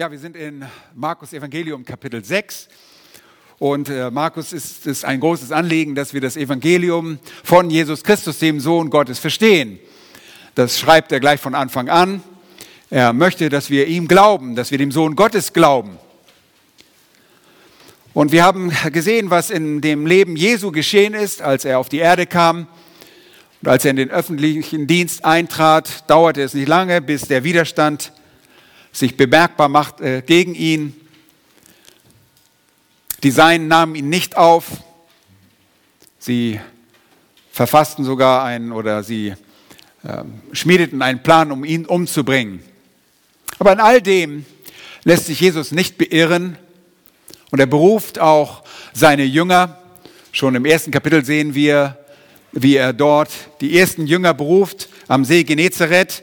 Ja, wir sind in Markus Evangelium Kapitel 6. Und äh, Markus ist es ein großes Anliegen, dass wir das Evangelium von Jesus Christus, dem Sohn Gottes, verstehen. Das schreibt er gleich von Anfang an. Er möchte, dass wir ihm glauben, dass wir dem Sohn Gottes glauben. Und wir haben gesehen, was in dem Leben Jesu geschehen ist, als er auf die Erde kam. Und als er in den öffentlichen Dienst eintrat, dauerte es nicht lange, bis der Widerstand sich bemerkbar macht äh, gegen ihn. Die Seinen nahmen ihn nicht auf. Sie verfassten sogar einen oder sie äh, schmiedeten einen Plan, um ihn umzubringen. Aber in all dem lässt sich Jesus nicht beirren und er beruft auch seine Jünger. Schon im ersten Kapitel sehen wir, wie er dort die ersten Jünger beruft am See Genezareth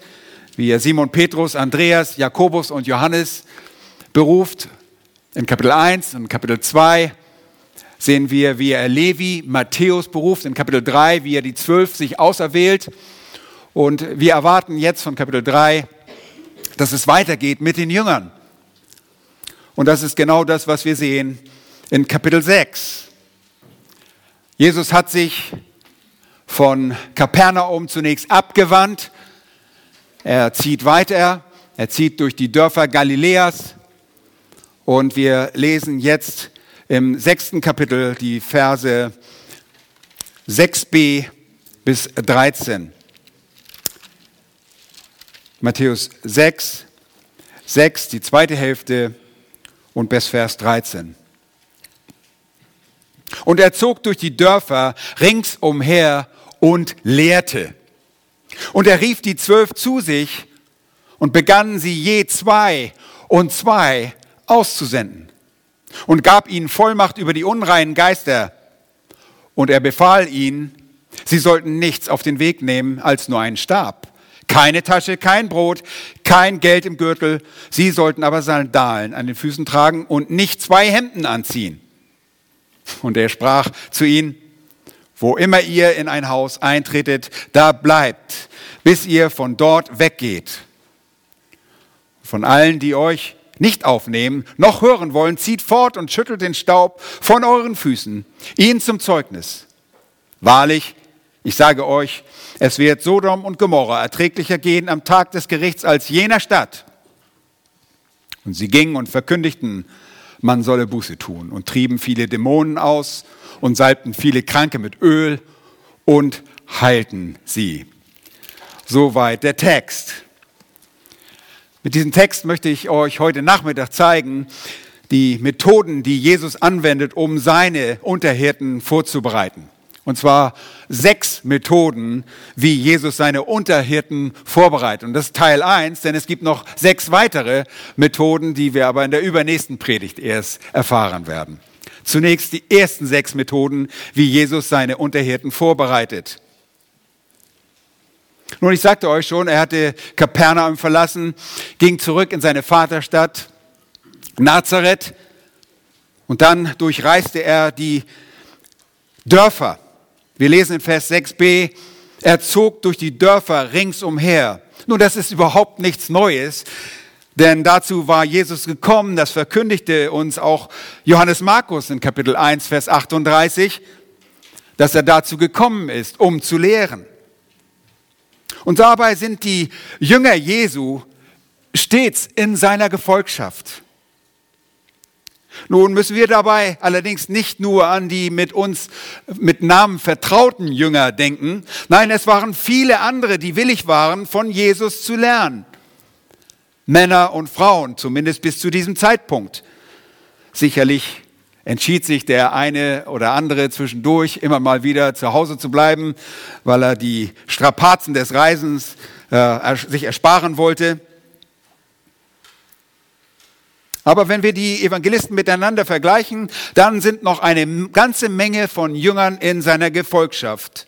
wie er Simon Petrus, Andreas, Jakobus und Johannes beruft. In Kapitel 1 und Kapitel 2 sehen wir, wie er Levi, Matthäus beruft. In Kapitel 3, wie er die Zwölf sich auserwählt. Und wir erwarten jetzt von Kapitel 3, dass es weitergeht mit den Jüngern. Und das ist genau das, was wir sehen in Kapitel 6. Jesus hat sich von Kapernaum zunächst abgewandt er zieht weiter, er zieht durch die Dörfer Galiläas und wir lesen jetzt im sechsten Kapitel die Verse 6b bis 13. Matthäus 6, 6, die zweite Hälfte und bis Vers 13. Und er zog durch die Dörfer ringsumher und lehrte. Und er rief die zwölf zu sich und begann sie je zwei und zwei auszusenden und gab ihnen Vollmacht über die unreinen Geister. Und er befahl ihnen, sie sollten nichts auf den Weg nehmen als nur einen Stab. Keine Tasche, kein Brot, kein Geld im Gürtel. Sie sollten aber Sandalen an den Füßen tragen und nicht zwei Hemden anziehen. Und er sprach zu ihnen, wo immer ihr in ein Haus eintretet, da bleibt, bis ihr von dort weggeht. Von allen, die euch nicht aufnehmen, noch hören wollen, zieht fort und schüttelt den Staub von euren Füßen, ihn zum Zeugnis. Wahrlich, ich sage euch, es wird Sodom und Gomorra erträglicher gehen am Tag des Gerichts als jener Stadt. Und sie gingen und verkündigten, man solle Buße tun und trieben viele Dämonen aus und salbten viele Kranke mit Öl und heilten sie. Soweit der Text. Mit diesem Text möchte ich euch heute Nachmittag zeigen, die Methoden, die Jesus anwendet, um seine Unterhirten vorzubereiten. Und zwar sechs Methoden, wie Jesus seine Unterhirten vorbereitet. Und das ist Teil eins, denn es gibt noch sechs weitere Methoden, die wir aber in der übernächsten Predigt erst erfahren werden. Zunächst die ersten sechs Methoden, wie Jesus seine Unterhirten vorbereitet. Nun, ich sagte euch schon, er hatte Kapernaum verlassen, ging zurück in seine Vaterstadt Nazareth und dann durchreiste er die Dörfer. Wir lesen in Vers 6b, er zog durch die Dörfer ringsumher. Nun, das ist überhaupt nichts Neues. Denn dazu war Jesus gekommen, das verkündigte uns auch Johannes Markus in Kapitel 1, Vers 38, dass er dazu gekommen ist, um zu lehren. Und dabei sind die Jünger Jesu stets in seiner Gefolgschaft. Nun müssen wir dabei allerdings nicht nur an die mit uns mit Namen vertrauten Jünger denken. Nein, es waren viele andere, die willig waren, von Jesus zu lernen. Männer und Frauen, zumindest bis zu diesem Zeitpunkt. Sicherlich entschied sich der eine oder andere zwischendurch immer mal wieder zu Hause zu bleiben, weil er die Strapazen des Reisens äh, sich ersparen wollte. Aber wenn wir die Evangelisten miteinander vergleichen, dann sind noch eine ganze Menge von Jüngern in seiner Gefolgschaft.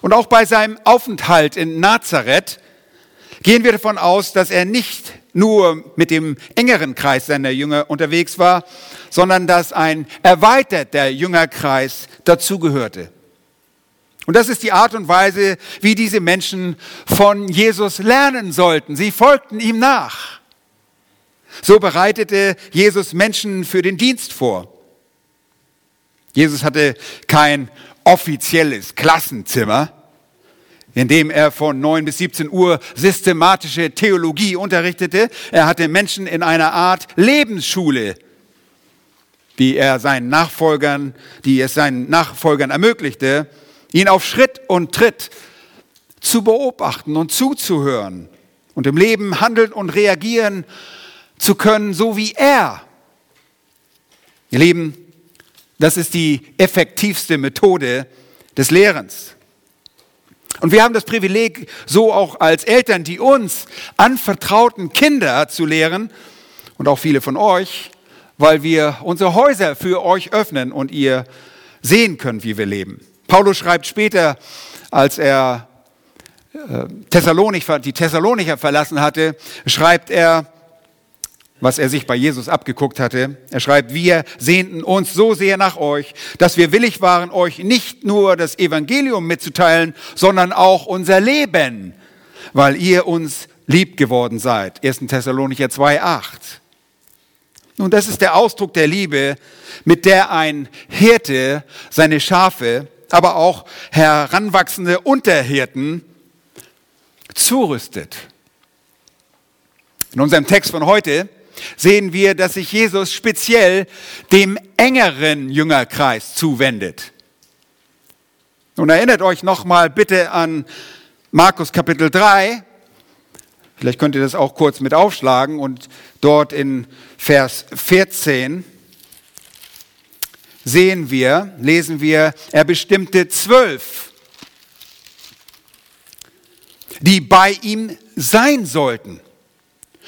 Und auch bei seinem Aufenthalt in Nazareth gehen wir davon aus, dass er nicht nur mit dem engeren Kreis seiner Jünger unterwegs war, sondern dass ein erweiterter Jüngerkreis dazugehörte. Und das ist die Art und Weise, wie diese Menschen von Jesus lernen sollten. Sie folgten ihm nach. So bereitete Jesus Menschen für den Dienst vor. Jesus hatte kein offizielles Klassenzimmer, in dem er von 9 bis 17 Uhr systematische Theologie unterrichtete. Er hatte Menschen in einer Art Lebensschule, die er seinen Nachfolgern, die es seinen Nachfolgern ermöglichte, ihn auf Schritt und Tritt zu beobachten und zuzuhören und im Leben handeln und reagieren zu können, so wie er. Ihr Lieben, das ist die effektivste Methode des Lehrens. Und wir haben das Privileg, so auch als Eltern, die uns anvertrauten Kinder zu lehren, und auch viele von euch, weil wir unsere Häuser für euch öffnen und ihr sehen könnt, wie wir leben. Paulus schreibt später, als er äh, Thessalonik, die Thessalonicher verlassen hatte, schreibt er, was er sich bei Jesus abgeguckt hatte. Er schreibt, wir sehnten uns so sehr nach euch, dass wir willig waren, euch nicht nur das Evangelium mitzuteilen, sondern auch unser Leben, weil ihr uns lieb geworden seid. 1. Thessalonicher 2,8. Nun, das ist der Ausdruck der Liebe, mit der ein Hirte seine Schafe, aber auch heranwachsende Unterhirten zurüstet. In unserem Text von heute sehen wir, dass sich Jesus speziell dem engeren Jüngerkreis zuwendet. Nun erinnert euch nochmal bitte an Markus Kapitel 3. Vielleicht könnt ihr das auch kurz mit aufschlagen und dort in Vers 14 sehen wir, lesen wir, er bestimmte zwölf, die bei ihm sein sollten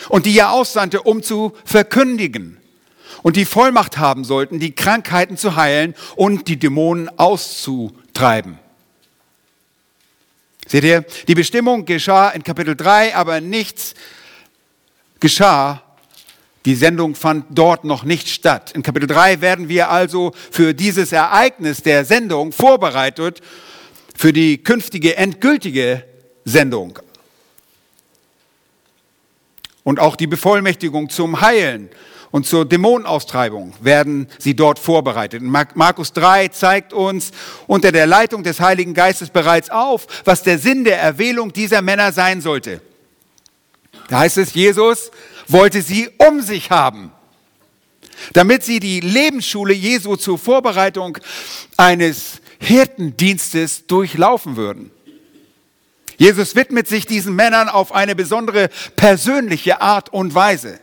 und die er aussandte, um zu verkündigen und die Vollmacht haben sollten, die Krankheiten zu heilen und die Dämonen auszutreiben. Seht ihr, die Bestimmung geschah in Kapitel 3, aber nichts geschah. Die Sendung fand dort noch nicht statt. In Kapitel 3 werden wir also für dieses Ereignis der Sendung vorbereitet, für die künftige endgültige Sendung und auch die Bevollmächtigung zum Heilen und zur Dämonenaustreibung werden sie dort vorbereitet. Markus 3 zeigt uns unter der Leitung des Heiligen Geistes bereits auf, was der Sinn der Erwählung dieser Männer sein sollte. Da heißt es, Jesus wollte sie um sich haben, damit sie die Lebensschule Jesu zur Vorbereitung eines Hirtendienstes durchlaufen würden. Jesus widmet sich diesen Männern auf eine besondere persönliche Art und Weise.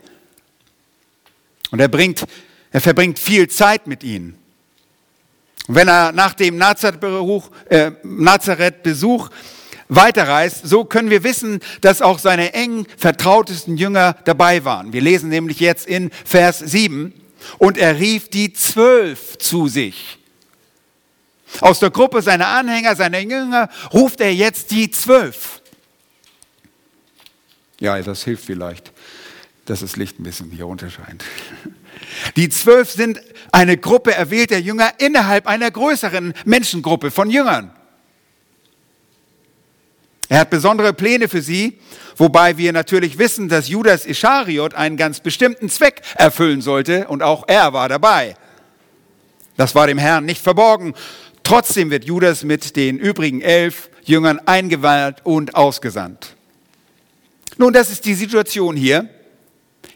Und er, bringt, er verbringt viel Zeit mit ihnen. Und wenn er nach dem Nazareth-Besuch äh, Nazareth weiterreist, so können wir wissen, dass auch seine eng vertrautesten Jünger dabei waren. Wir lesen nämlich jetzt in Vers 7, und er rief die Zwölf zu sich aus der Gruppe seiner Anhänger, seiner Jünger, ruft er jetzt die zwölf. Ja, das hilft vielleicht, dass das Licht ein bisschen hier unterscheint. Die zwölf sind eine Gruppe erwählter Jünger innerhalb einer größeren Menschengruppe von Jüngern. Er hat besondere Pläne für sie, wobei wir natürlich wissen, dass Judas Ischariot einen ganz bestimmten Zweck erfüllen sollte und auch er war dabei. Das war dem Herrn nicht verborgen Trotzdem wird Judas mit den übrigen elf Jüngern eingeweiht und ausgesandt. Nun, das ist die Situation hier.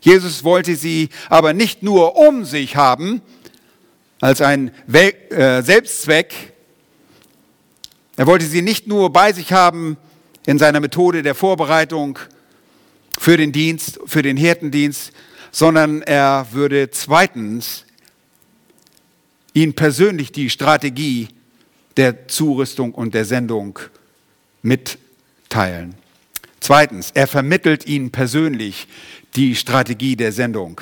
Jesus wollte sie aber nicht nur um sich haben, als ein äh, Selbstzweck. Er wollte sie nicht nur bei sich haben in seiner Methode der Vorbereitung für den Dienst, für den Hirtendienst, sondern er würde zweitens ihnen persönlich die Strategie der Zurüstung und der Sendung mitteilen. Zweitens, er vermittelt ihnen persönlich die Strategie der Sendung.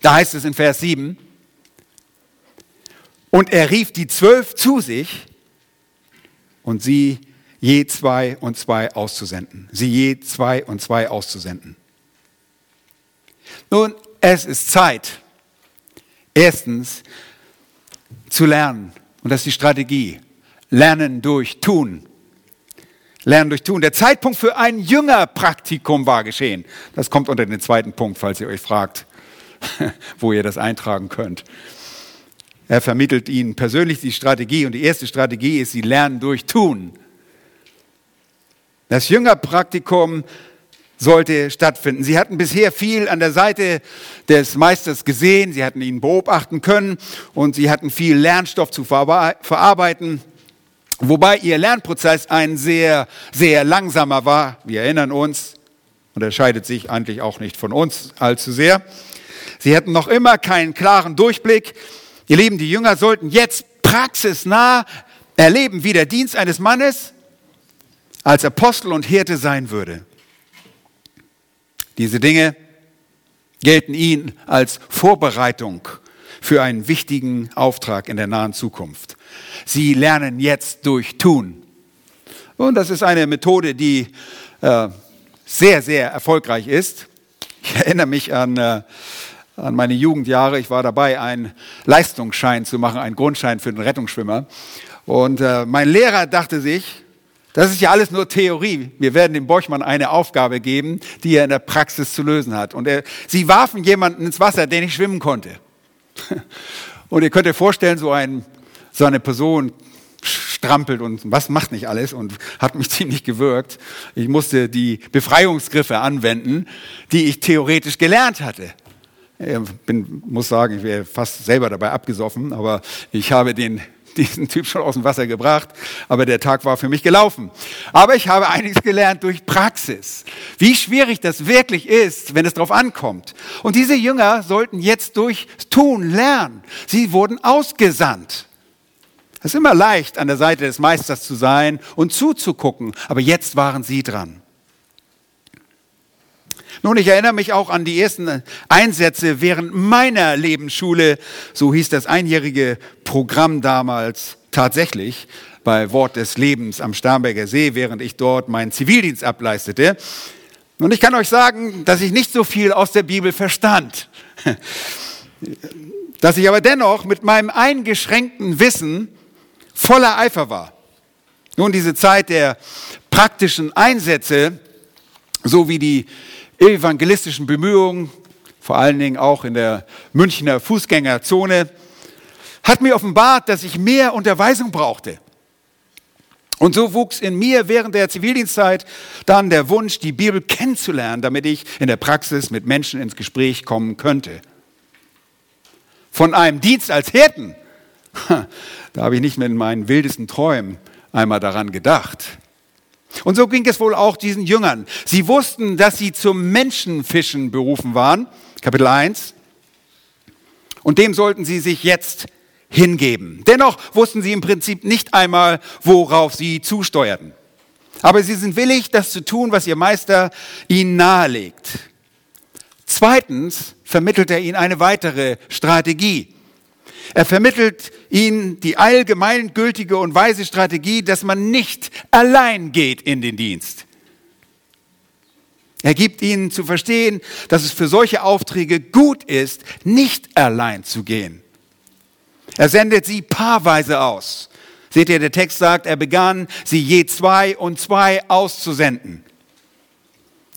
Da heißt es in Vers 7, und er rief die zwölf zu sich und sie je zwei und zwei auszusenden. Sie je zwei und zwei auszusenden. Nun, es ist Zeit, erstens zu lernen, und das ist die Strategie. Lernen durch Tun. Lernen durch Tun. Der Zeitpunkt für ein Jüngerpraktikum war geschehen. Das kommt unter den zweiten Punkt, falls ihr euch fragt, wo ihr das eintragen könnt. Er vermittelt ihnen persönlich die Strategie und die erste Strategie ist, sie lernen durch Tun. Das Jüngerpraktikum sollte stattfinden. Sie hatten bisher viel an der Seite des Meisters gesehen, sie hatten ihn beobachten können und sie hatten viel Lernstoff zu verarbeiten. Wobei ihr Lernprozess ein sehr, sehr langsamer war. Wir erinnern uns, unterscheidet sich eigentlich auch nicht von uns allzu sehr. Sie hatten noch immer keinen klaren Durchblick. Ihr Lieben, die Jünger sollten jetzt praxisnah erleben, wie der Dienst eines Mannes als Apostel und Hirte sein würde. Diese Dinge gelten ihnen als Vorbereitung für einen wichtigen Auftrag in der nahen Zukunft. Sie lernen jetzt durch Tun. Und das ist eine Methode, die äh, sehr, sehr erfolgreich ist. Ich erinnere mich an, äh, an meine Jugendjahre. Ich war dabei, einen Leistungsschein zu machen, einen Grundschein für den Rettungsschwimmer. Und äh, mein Lehrer dachte sich, das ist ja alles nur Theorie. Wir werden dem Borchmann eine Aufgabe geben, die er in der Praxis zu lösen hat. Und er, sie warfen jemanden ins Wasser, der nicht schwimmen konnte. Und ihr könnt euch vorstellen, so, ein, so eine Person strampelt und was macht nicht alles und hat mich ziemlich gewirkt. Ich musste die Befreiungsgriffe anwenden, die ich theoretisch gelernt hatte. Ich bin, muss sagen, ich wäre fast selber dabei abgesoffen, aber ich habe den diesen Typ schon aus dem Wasser gebracht, aber der Tag war für mich gelaufen. Aber ich habe einiges gelernt durch Praxis, wie schwierig das wirklich ist, wenn es darauf ankommt. Und diese Jünger sollten jetzt durch Tun lernen. Sie wurden ausgesandt. Es ist immer leicht, an der Seite des Meisters zu sein und zuzugucken, aber jetzt waren sie dran. Nun, ich erinnere mich auch an die ersten Einsätze während meiner Lebensschule. So hieß das einjährige Programm damals tatsächlich bei Wort des Lebens am Starnberger See, während ich dort meinen Zivildienst ableistete. Und ich kann euch sagen, dass ich nicht so viel aus der Bibel verstand. Dass ich aber dennoch mit meinem eingeschränkten Wissen voller Eifer war. Nun, diese Zeit der praktischen Einsätze, so wie die evangelistischen Bemühungen, vor allen Dingen auch in der Münchner Fußgängerzone, hat mir offenbart, dass ich mehr Unterweisung brauchte. Und so wuchs in mir während der Zivildienstzeit dann der Wunsch, die Bibel kennenzulernen, damit ich in der Praxis mit Menschen ins Gespräch kommen könnte. Von einem Dienst als Hirten, da habe ich nicht mit meinen wildesten Träumen einmal daran gedacht. Und so ging es wohl auch diesen Jüngern. Sie wussten, dass sie zum Menschenfischen berufen waren, Kapitel 1. Und dem sollten sie sich jetzt hingeben. Dennoch wussten sie im Prinzip nicht einmal, worauf sie zusteuerten. Aber sie sind willig, das zu tun, was ihr Meister ihnen nahelegt. Zweitens vermittelt er ihnen eine weitere Strategie. Er vermittelt ihnen die allgemeingültige und weise Strategie, dass man nicht allein geht in den Dienst. Er gibt ihnen zu verstehen, dass es für solche Aufträge gut ist, nicht allein zu gehen. Er sendet sie paarweise aus. Seht ihr, der Text sagt, er begann, sie je zwei und zwei auszusenden.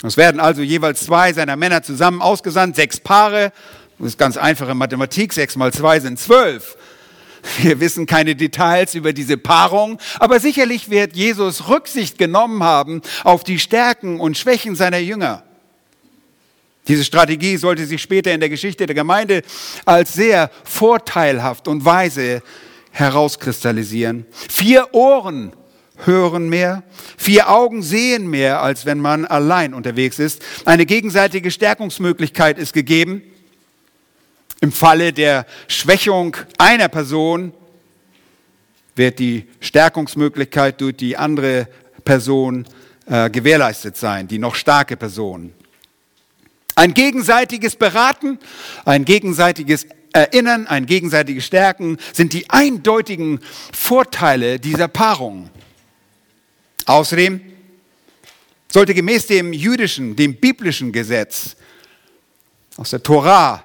Es werden also jeweils zwei seiner Männer zusammen ausgesandt, sechs Paare, das ist ganz einfache Mathematik. Sechs mal zwei sind zwölf. Wir wissen keine Details über diese Paarung, aber sicherlich wird Jesus Rücksicht genommen haben auf die Stärken und Schwächen seiner Jünger. Diese Strategie sollte sich später in der Geschichte der Gemeinde als sehr vorteilhaft und weise herauskristallisieren. Vier Ohren hören mehr, vier Augen sehen mehr, als wenn man allein unterwegs ist. Eine gegenseitige Stärkungsmöglichkeit ist gegeben. Im Falle der Schwächung einer Person wird die Stärkungsmöglichkeit durch die andere Person äh, gewährleistet sein, die noch starke Person. Ein gegenseitiges Beraten, ein gegenseitiges Erinnern, ein gegenseitiges Stärken sind die eindeutigen Vorteile dieser Paarung. Außerdem sollte gemäß dem jüdischen, dem biblischen Gesetz aus der Torah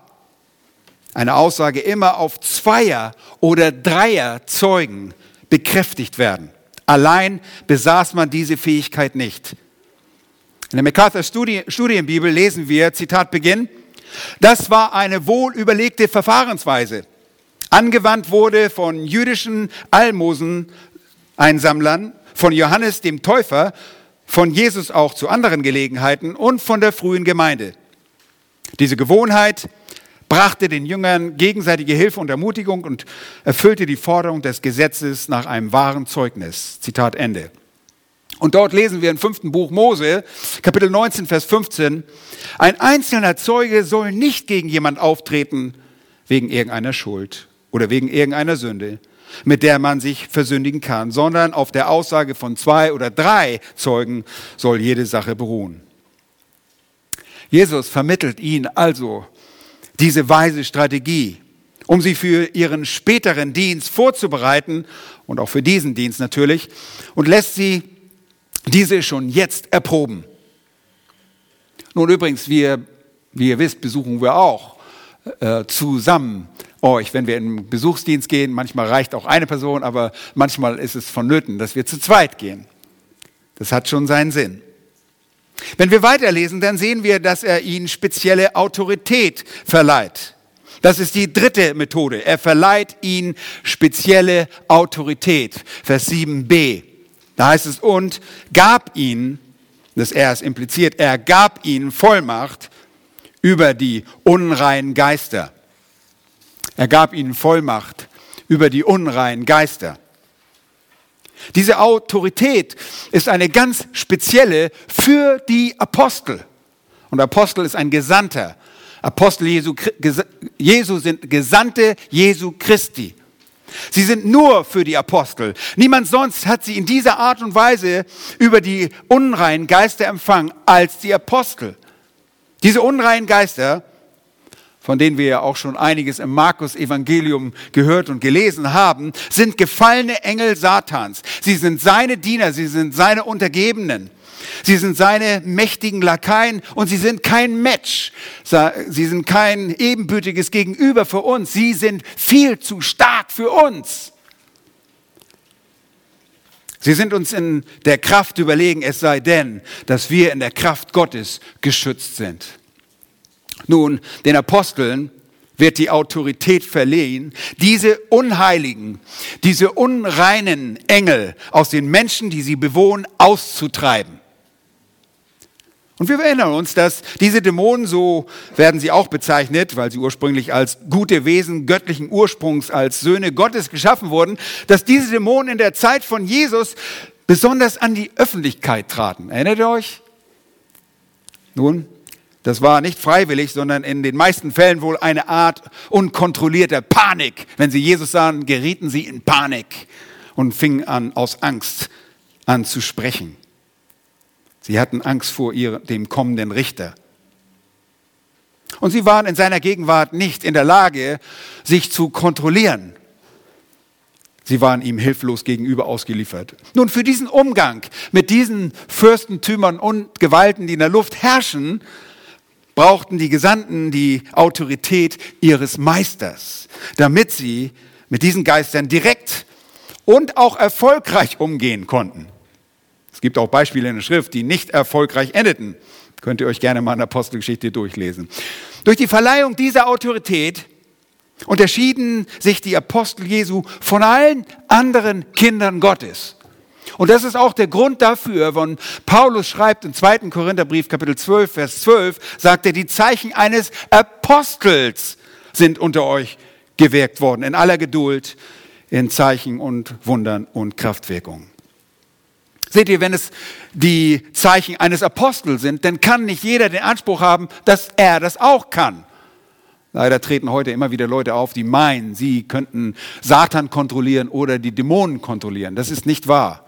eine Aussage immer auf Zweier oder Dreier Zeugen bekräftigt werden. Allein besaß man diese Fähigkeit nicht. In der MacArthur Studienbibel lesen wir, Zitat Beginn, das war eine wohl überlegte Verfahrensweise. Angewandt wurde von jüdischen Almoseneinsammlern, von Johannes dem Täufer, von Jesus auch zu anderen Gelegenheiten und von der frühen Gemeinde. Diese Gewohnheit brachte den Jüngern gegenseitige Hilfe und Ermutigung und erfüllte die Forderung des Gesetzes nach einem wahren Zeugnis. Zitat Ende. Und dort lesen wir im fünften Buch Mose, Kapitel 19, Vers 15, ein einzelner Zeuge soll nicht gegen jemand auftreten wegen irgendeiner Schuld oder wegen irgendeiner Sünde, mit der man sich versündigen kann, sondern auf der Aussage von zwei oder drei Zeugen soll jede Sache beruhen. Jesus vermittelt ihnen also diese weise Strategie, um sie für ihren späteren Dienst vorzubereiten und auch für diesen Dienst natürlich und lässt sie diese schon jetzt erproben. Nun übrigens, wir, wie ihr wisst, besuchen wir auch äh, zusammen euch, wenn wir in den Besuchsdienst gehen. Manchmal reicht auch eine Person, aber manchmal ist es vonnöten, dass wir zu zweit gehen. Das hat schon seinen Sinn. Wenn wir weiterlesen, dann sehen wir, dass er ihnen spezielle Autorität verleiht. Das ist die dritte Methode. Er verleiht ihnen spezielle Autorität. Vers 7b. Da heißt es, und gab ihnen, das er ist impliziert, er gab ihnen Vollmacht über die unreinen Geister. Er gab ihnen Vollmacht über die unreinen Geister. Diese Autorität ist eine ganz spezielle für die Apostel. Und Apostel ist ein Gesandter. Apostel Jesu, Jesu sind Gesandte Jesu Christi. Sie sind nur für die Apostel. Niemand sonst hat sie in dieser Art und Weise über die unreinen Geister empfangen als die Apostel. Diese unreinen Geister von denen wir ja auch schon einiges im Markus Evangelium gehört und gelesen haben, sind gefallene Engel Satans. Sie sind seine Diener, sie sind seine Untergebenen. Sie sind seine mächtigen Lakaien und sie sind kein Match. Sie sind kein ebenbürtiges Gegenüber für uns. Sie sind viel zu stark für uns. Sie sind uns in der Kraft überlegen, es sei denn, dass wir in der Kraft Gottes geschützt sind. Nun, den Aposteln wird die Autorität verliehen, diese unheiligen, diese unreinen Engel aus den Menschen, die sie bewohnen, auszutreiben. Und wir erinnern uns, dass diese Dämonen, so werden sie auch bezeichnet, weil sie ursprünglich als gute Wesen göttlichen Ursprungs, als Söhne Gottes geschaffen wurden, dass diese Dämonen in der Zeit von Jesus besonders an die Öffentlichkeit traten. Erinnert ihr euch? Nun, das war nicht freiwillig, sondern in den meisten Fällen wohl eine Art unkontrollierter Panik. Wenn sie Jesus sahen, gerieten sie in Panik und fingen an, aus Angst an zu sprechen. Sie hatten Angst vor ihr, dem kommenden Richter. Und sie waren in seiner Gegenwart nicht in der Lage, sich zu kontrollieren. Sie waren ihm hilflos gegenüber ausgeliefert. Nun, für diesen Umgang mit diesen Fürstentümern und Gewalten, die in der Luft herrschen, brauchten die Gesandten die Autorität ihres Meisters, damit sie mit diesen Geistern direkt und auch erfolgreich umgehen konnten. Es gibt auch Beispiele in der Schrift, die nicht erfolgreich endeten. Könnt ihr euch gerne mal in der Apostelgeschichte durchlesen. Durch die Verleihung dieser Autorität unterschieden sich die Apostel Jesu von allen anderen Kindern Gottes. Und das ist auch der Grund dafür, wenn Paulus schreibt im zweiten Korintherbrief Kapitel 12, Vers 12, sagt er, die Zeichen eines Apostels sind unter euch gewirkt worden, in aller Geduld, in Zeichen und Wundern und Kraftwirkungen. Seht ihr, wenn es die Zeichen eines Apostels sind, dann kann nicht jeder den Anspruch haben, dass er das auch kann. Leider treten heute immer wieder Leute auf, die meinen, sie könnten Satan kontrollieren oder die Dämonen kontrollieren. Das ist nicht wahr.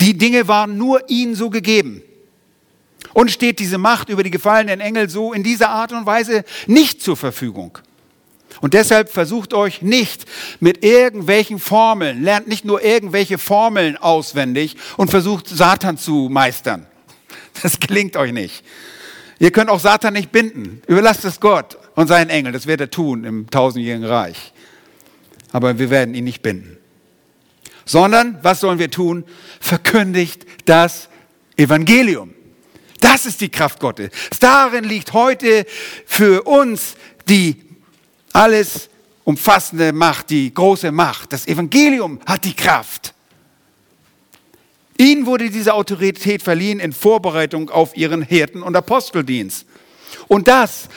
Die Dinge waren nur ihnen so gegeben. Und steht diese Macht über die gefallenen Engel so in dieser Art und Weise nicht zur Verfügung. Und deshalb versucht euch nicht mit irgendwelchen Formeln, lernt nicht nur irgendwelche Formeln auswendig und versucht Satan zu meistern. Das gelingt euch nicht. Ihr könnt auch Satan nicht binden. Überlasst es Gott und seinen Engeln. Das wird er tun im tausendjährigen Reich. Aber wir werden ihn nicht binden. Sondern was sollen wir tun? Verkündigt das Evangelium. Das ist die Kraft Gottes. Darin liegt heute für uns die alles umfassende Macht, die große Macht. Das Evangelium hat die Kraft. Ihnen wurde diese Autorität verliehen in Vorbereitung auf ihren Hirten- und Aposteldienst. Und das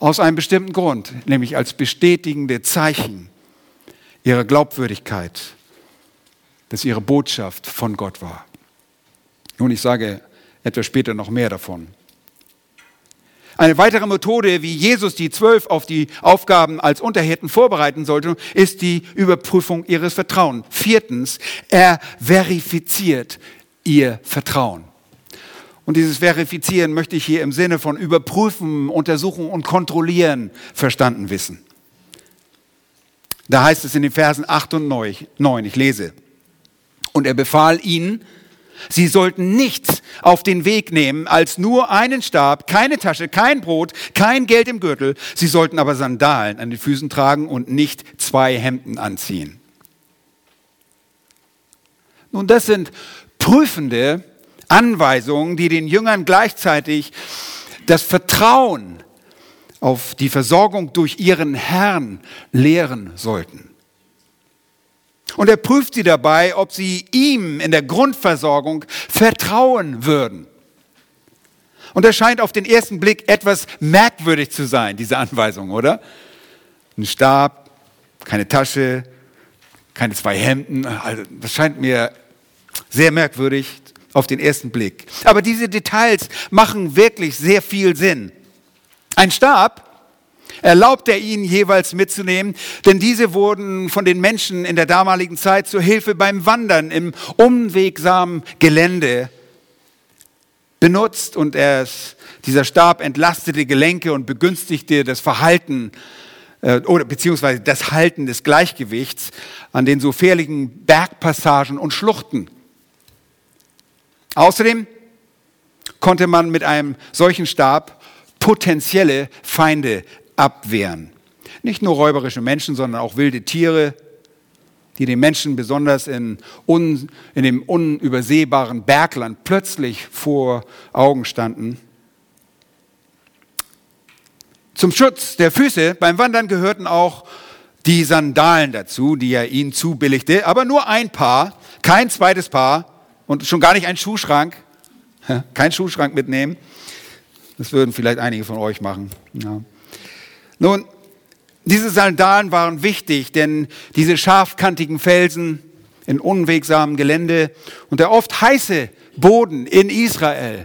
aus einem bestimmten Grund, nämlich als bestätigende Zeichen ihrer Glaubwürdigkeit, dass ihre Botschaft von Gott war. Nun, ich sage etwas später noch mehr davon. Eine weitere Methode, wie Jesus die Zwölf auf die Aufgaben als Unterhirten vorbereiten sollte, ist die Überprüfung ihres Vertrauens. Viertens, er verifiziert ihr Vertrauen. Und dieses Verifizieren möchte ich hier im Sinne von überprüfen, untersuchen und kontrollieren verstanden wissen. Da heißt es in den Versen 8 und 9, ich lese, und er befahl ihnen, sie sollten nichts auf den Weg nehmen als nur einen Stab, keine Tasche, kein Brot, kein Geld im Gürtel. Sie sollten aber Sandalen an den Füßen tragen und nicht zwei Hemden anziehen. Nun, das sind prüfende Anweisungen, die den Jüngern gleichzeitig das Vertrauen auf die Versorgung durch ihren Herrn lehren sollten. Und er prüft sie dabei, ob sie ihm in der Grundversorgung vertrauen würden. Und das scheint auf den ersten Blick etwas merkwürdig zu sein, diese Anweisung, oder? Ein Stab, keine Tasche, keine zwei Hemden. Also das scheint mir sehr merkwürdig auf den ersten Blick. Aber diese Details machen wirklich sehr viel Sinn. Ein Stab erlaubt er ihnen jeweils mitzunehmen, denn diese wurden von den Menschen in der damaligen Zeit zur Hilfe beim Wandern im unwegsamen Gelände benutzt und er, dieser Stab entlastete Gelenke und begünstigte das Verhalten äh, oder beziehungsweise das Halten des Gleichgewichts an den so fährlichen Bergpassagen und Schluchten. Außerdem konnte man mit einem solchen Stab potenzielle Feinde abwehren. Nicht nur räuberische Menschen, sondern auch wilde Tiere, die den Menschen besonders in, un, in dem unübersehbaren Bergland plötzlich vor Augen standen. Zum Schutz der Füße beim Wandern gehörten auch die Sandalen dazu, die er ihnen zubilligte, aber nur ein Paar, kein zweites Paar und schon gar nicht ein Schuhschrank. Kein Schuhschrank mitnehmen. Das würden vielleicht einige von euch machen. Ja. Nun, diese Sandalen waren wichtig, denn diese scharfkantigen Felsen in unwegsamem Gelände und der oft heiße Boden in Israel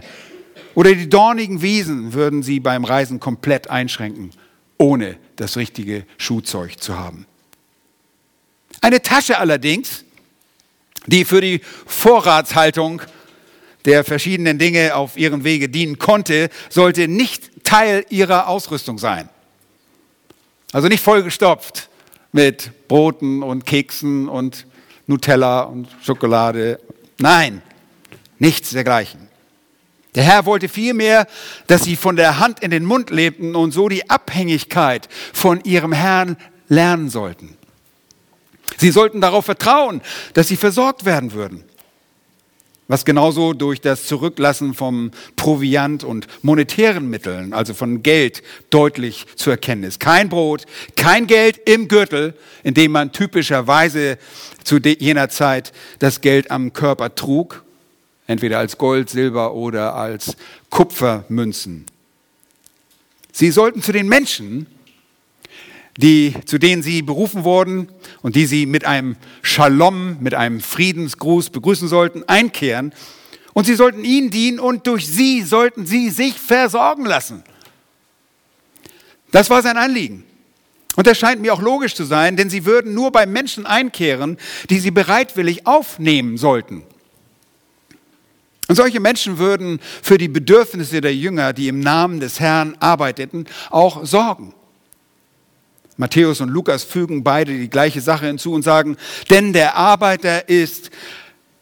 oder die dornigen Wiesen würden sie beim Reisen komplett einschränken, ohne das richtige Schuhzeug zu haben. Eine Tasche allerdings die für die Vorratshaltung der verschiedenen Dinge auf ihren Wege dienen konnte, sollte nicht Teil ihrer Ausrüstung sein. Also nicht vollgestopft mit Broten und Keksen und Nutella und Schokolade. Nein, nichts dergleichen. Der Herr wollte vielmehr, dass sie von der Hand in den Mund lebten und so die Abhängigkeit von ihrem Herrn lernen sollten. Sie sollten darauf vertrauen, dass sie versorgt werden würden. Was genauso durch das Zurücklassen vom Proviant und monetären Mitteln, also von Geld, deutlich zu erkennen ist. Kein Brot, kein Geld im Gürtel, in dem man typischerweise zu jener Zeit das Geld am Körper trug, entweder als Gold, Silber oder als Kupfermünzen. Sie sollten zu den Menschen, die, zu denen sie berufen wurden und die sie mit einem Shalom, mit einem Friedensgruß begrüßen sollten, einkehren. Und sie sollten ihnen dienen und durch sie sollten sie sich versorgen lassen. Das war sein Anliegen. Und das scheint mir auch logisch zu sein, denn sie würden nur bei Menschen einkehren, die sie bereitwillig aufnehmen sollten. Und solche Menschen würden für die Bedürfnisse der Jünger, die im Namen des Herrn arbeiteten, auch sorgen. Matthäus und Lukas fügen beide die gleiche Sache hinzu und sagen, denn der Arbeiter ist,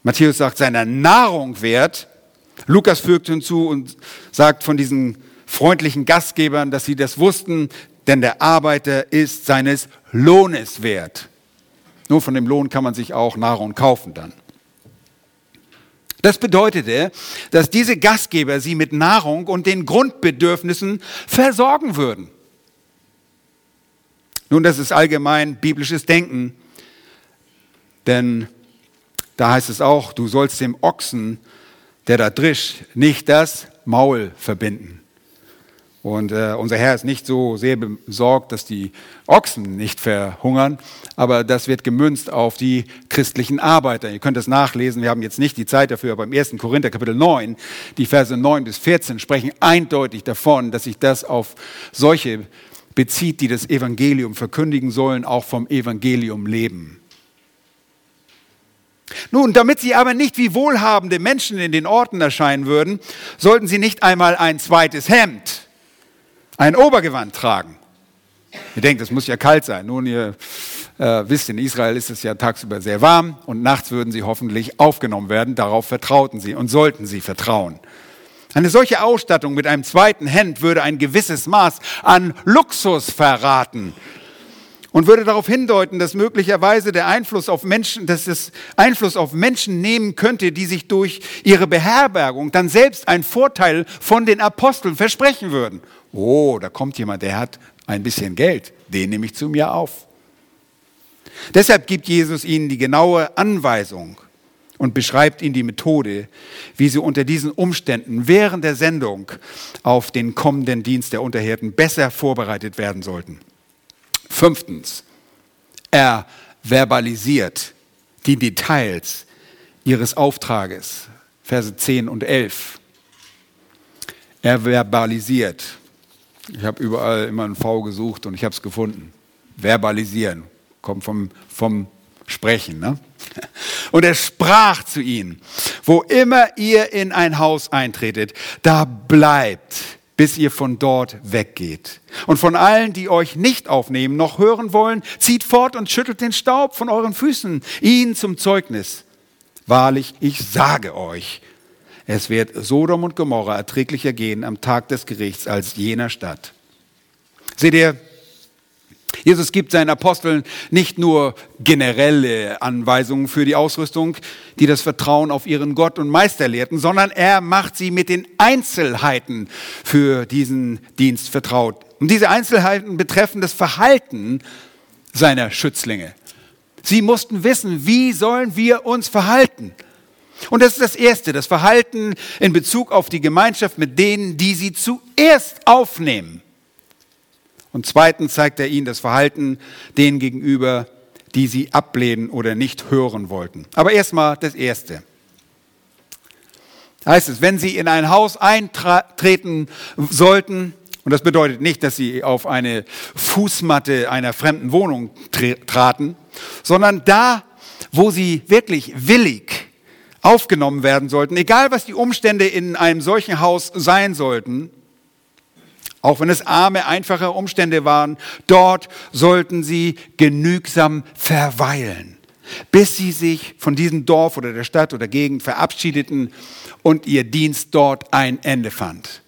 Matthäus sagt, seiner Nahrung wert. Lukas fügt hinzu und sagt von diesen freundlichen Gastgebern, dass sie das wussten, denn der Arbeiter ist seines Lohnes wert. Nur von dem Lohn kann man sich auch Nahrung kaufen dann. Das bedeutete, dass diese Gastgeber sie mit Nahrung und den Grundbedürfnissen versorgen würden. Nun, das ist allgemein biblisches Denken, denn da heißt es auch, du sollst dem Ochsen, der da drischt, nicht das Maul verbinden. Und äh, unser Herr ist nicht so sehr besorgt, dass die Ochsen nicht verhungern, aber das wird gemünzt auf die christlichen Arbeiter. Ihr könnt das nachlesen, wir haben jetzt nicht die Zeit dafür, aber im 1. Korinther Kapitel 9, die Verse 9 bis 14 sprechen eindeutig davon, dass sich das auf solche bezieht, die das Evangelium verkündigen sollen, auch vom Evangelium leben. Nun, damit sie aber nicht wie wohlhabende Menschen in den Orten erscheinen würden, sollten sie nicht einmal ein zweites Hemd ein Obergewand tragen. Ihr denkt, es muss ja kalt sein. Nun, ihr äh, wisst, in Israel ist es ja tagsüber sehr warm und nachts würden sie hoffentlich aufgenommen werden. Darauf vertrauten sie und sollten sie vertrauen. Eine solche Ausstattung mit einem zweiten Hemd würde ein gewisses Maß an Luxus verraten und würde darauf hindeuten, dass möglicherweise der Einfluss auf Menschen, dass es Einfluss auf Menschen nehmen könnte, die sich durch ihre Beherbergung dann selbst einen Vorteil von den Aposteln versprechen würden. Oh, da kommt jemand, der hat ein bisschen Geld, den nehme ich zu mir auf. Deshalb gibt Jesus ihnen die genaue Anweisung und beschreibt ihnen die Methode, wie sie unter diesen Umständen während der Sendung auf den kommenden Dienst der Unterhirten besser vorbereitet werden sollten. Fünftens, er verbalisiert die Details ihres Auftrages, Verse 10 und 11. Er verbalisiert. Ich habe überall immer ein V gesucht und ich habe es gefunden. Verbalisieren kommt vom, vom Sprechen. Ne? Und er sprach zu ihnen, wo immer ihr in ein Haus eintretet, da bleibt bis ihr von dort weggeht. Und von allen, die euch nicht aufnehmen, noch hören wollen, zieht fort und schüttelt den Staub von euren Füßen, ihn zum Zeugnis. Wahrlich, ich sage euch, es wird Sodom und Gomorra erträglicher gehen am Tag des Gerichts als jener Stadt. Seht ihr, Jesus gibt seinen Aposteln nicht nur generelle Anweisungen für die Ausrüstung, die das Vertrauen auf ihren Gott und Meister lehrten, sondern er macht sie mit den Einzelheiten für diesen Dienst vertraut. Und diese Einzelheiten betreffen das Verhalten seiner Schützlinge. Sie mussten wissen, wie sollen wir uns verhalten? Und das ist das Erste, das Verhalten in Bezug auf die Gemeinschaft mit denen, die sie zuerst aufnehmen. Und zweitens zeigt er ihnen das Verhalten denen gegenüber, die sie ablehnen oder nicht hören wollten. Aber erstmal das Erste. Heißt es, wenn sie in ein Haus eintreten sollten, und das bedeutet nicht, dass sie auf eine Fußmatte einer fremden Wohnung traten, sondern da, wo sie wirklich willig aufgenommen werden sollten, egal was die Umstände in einem solchen Haus sein sollten, auch wenn es arme, einfache Umstände waren, dort sollten sie genügsam verweilen, bis sie sich von diesem Dorf oder der Stadt oder Gegend verabschiedeten und ihr Dienst dort ein Ende fand.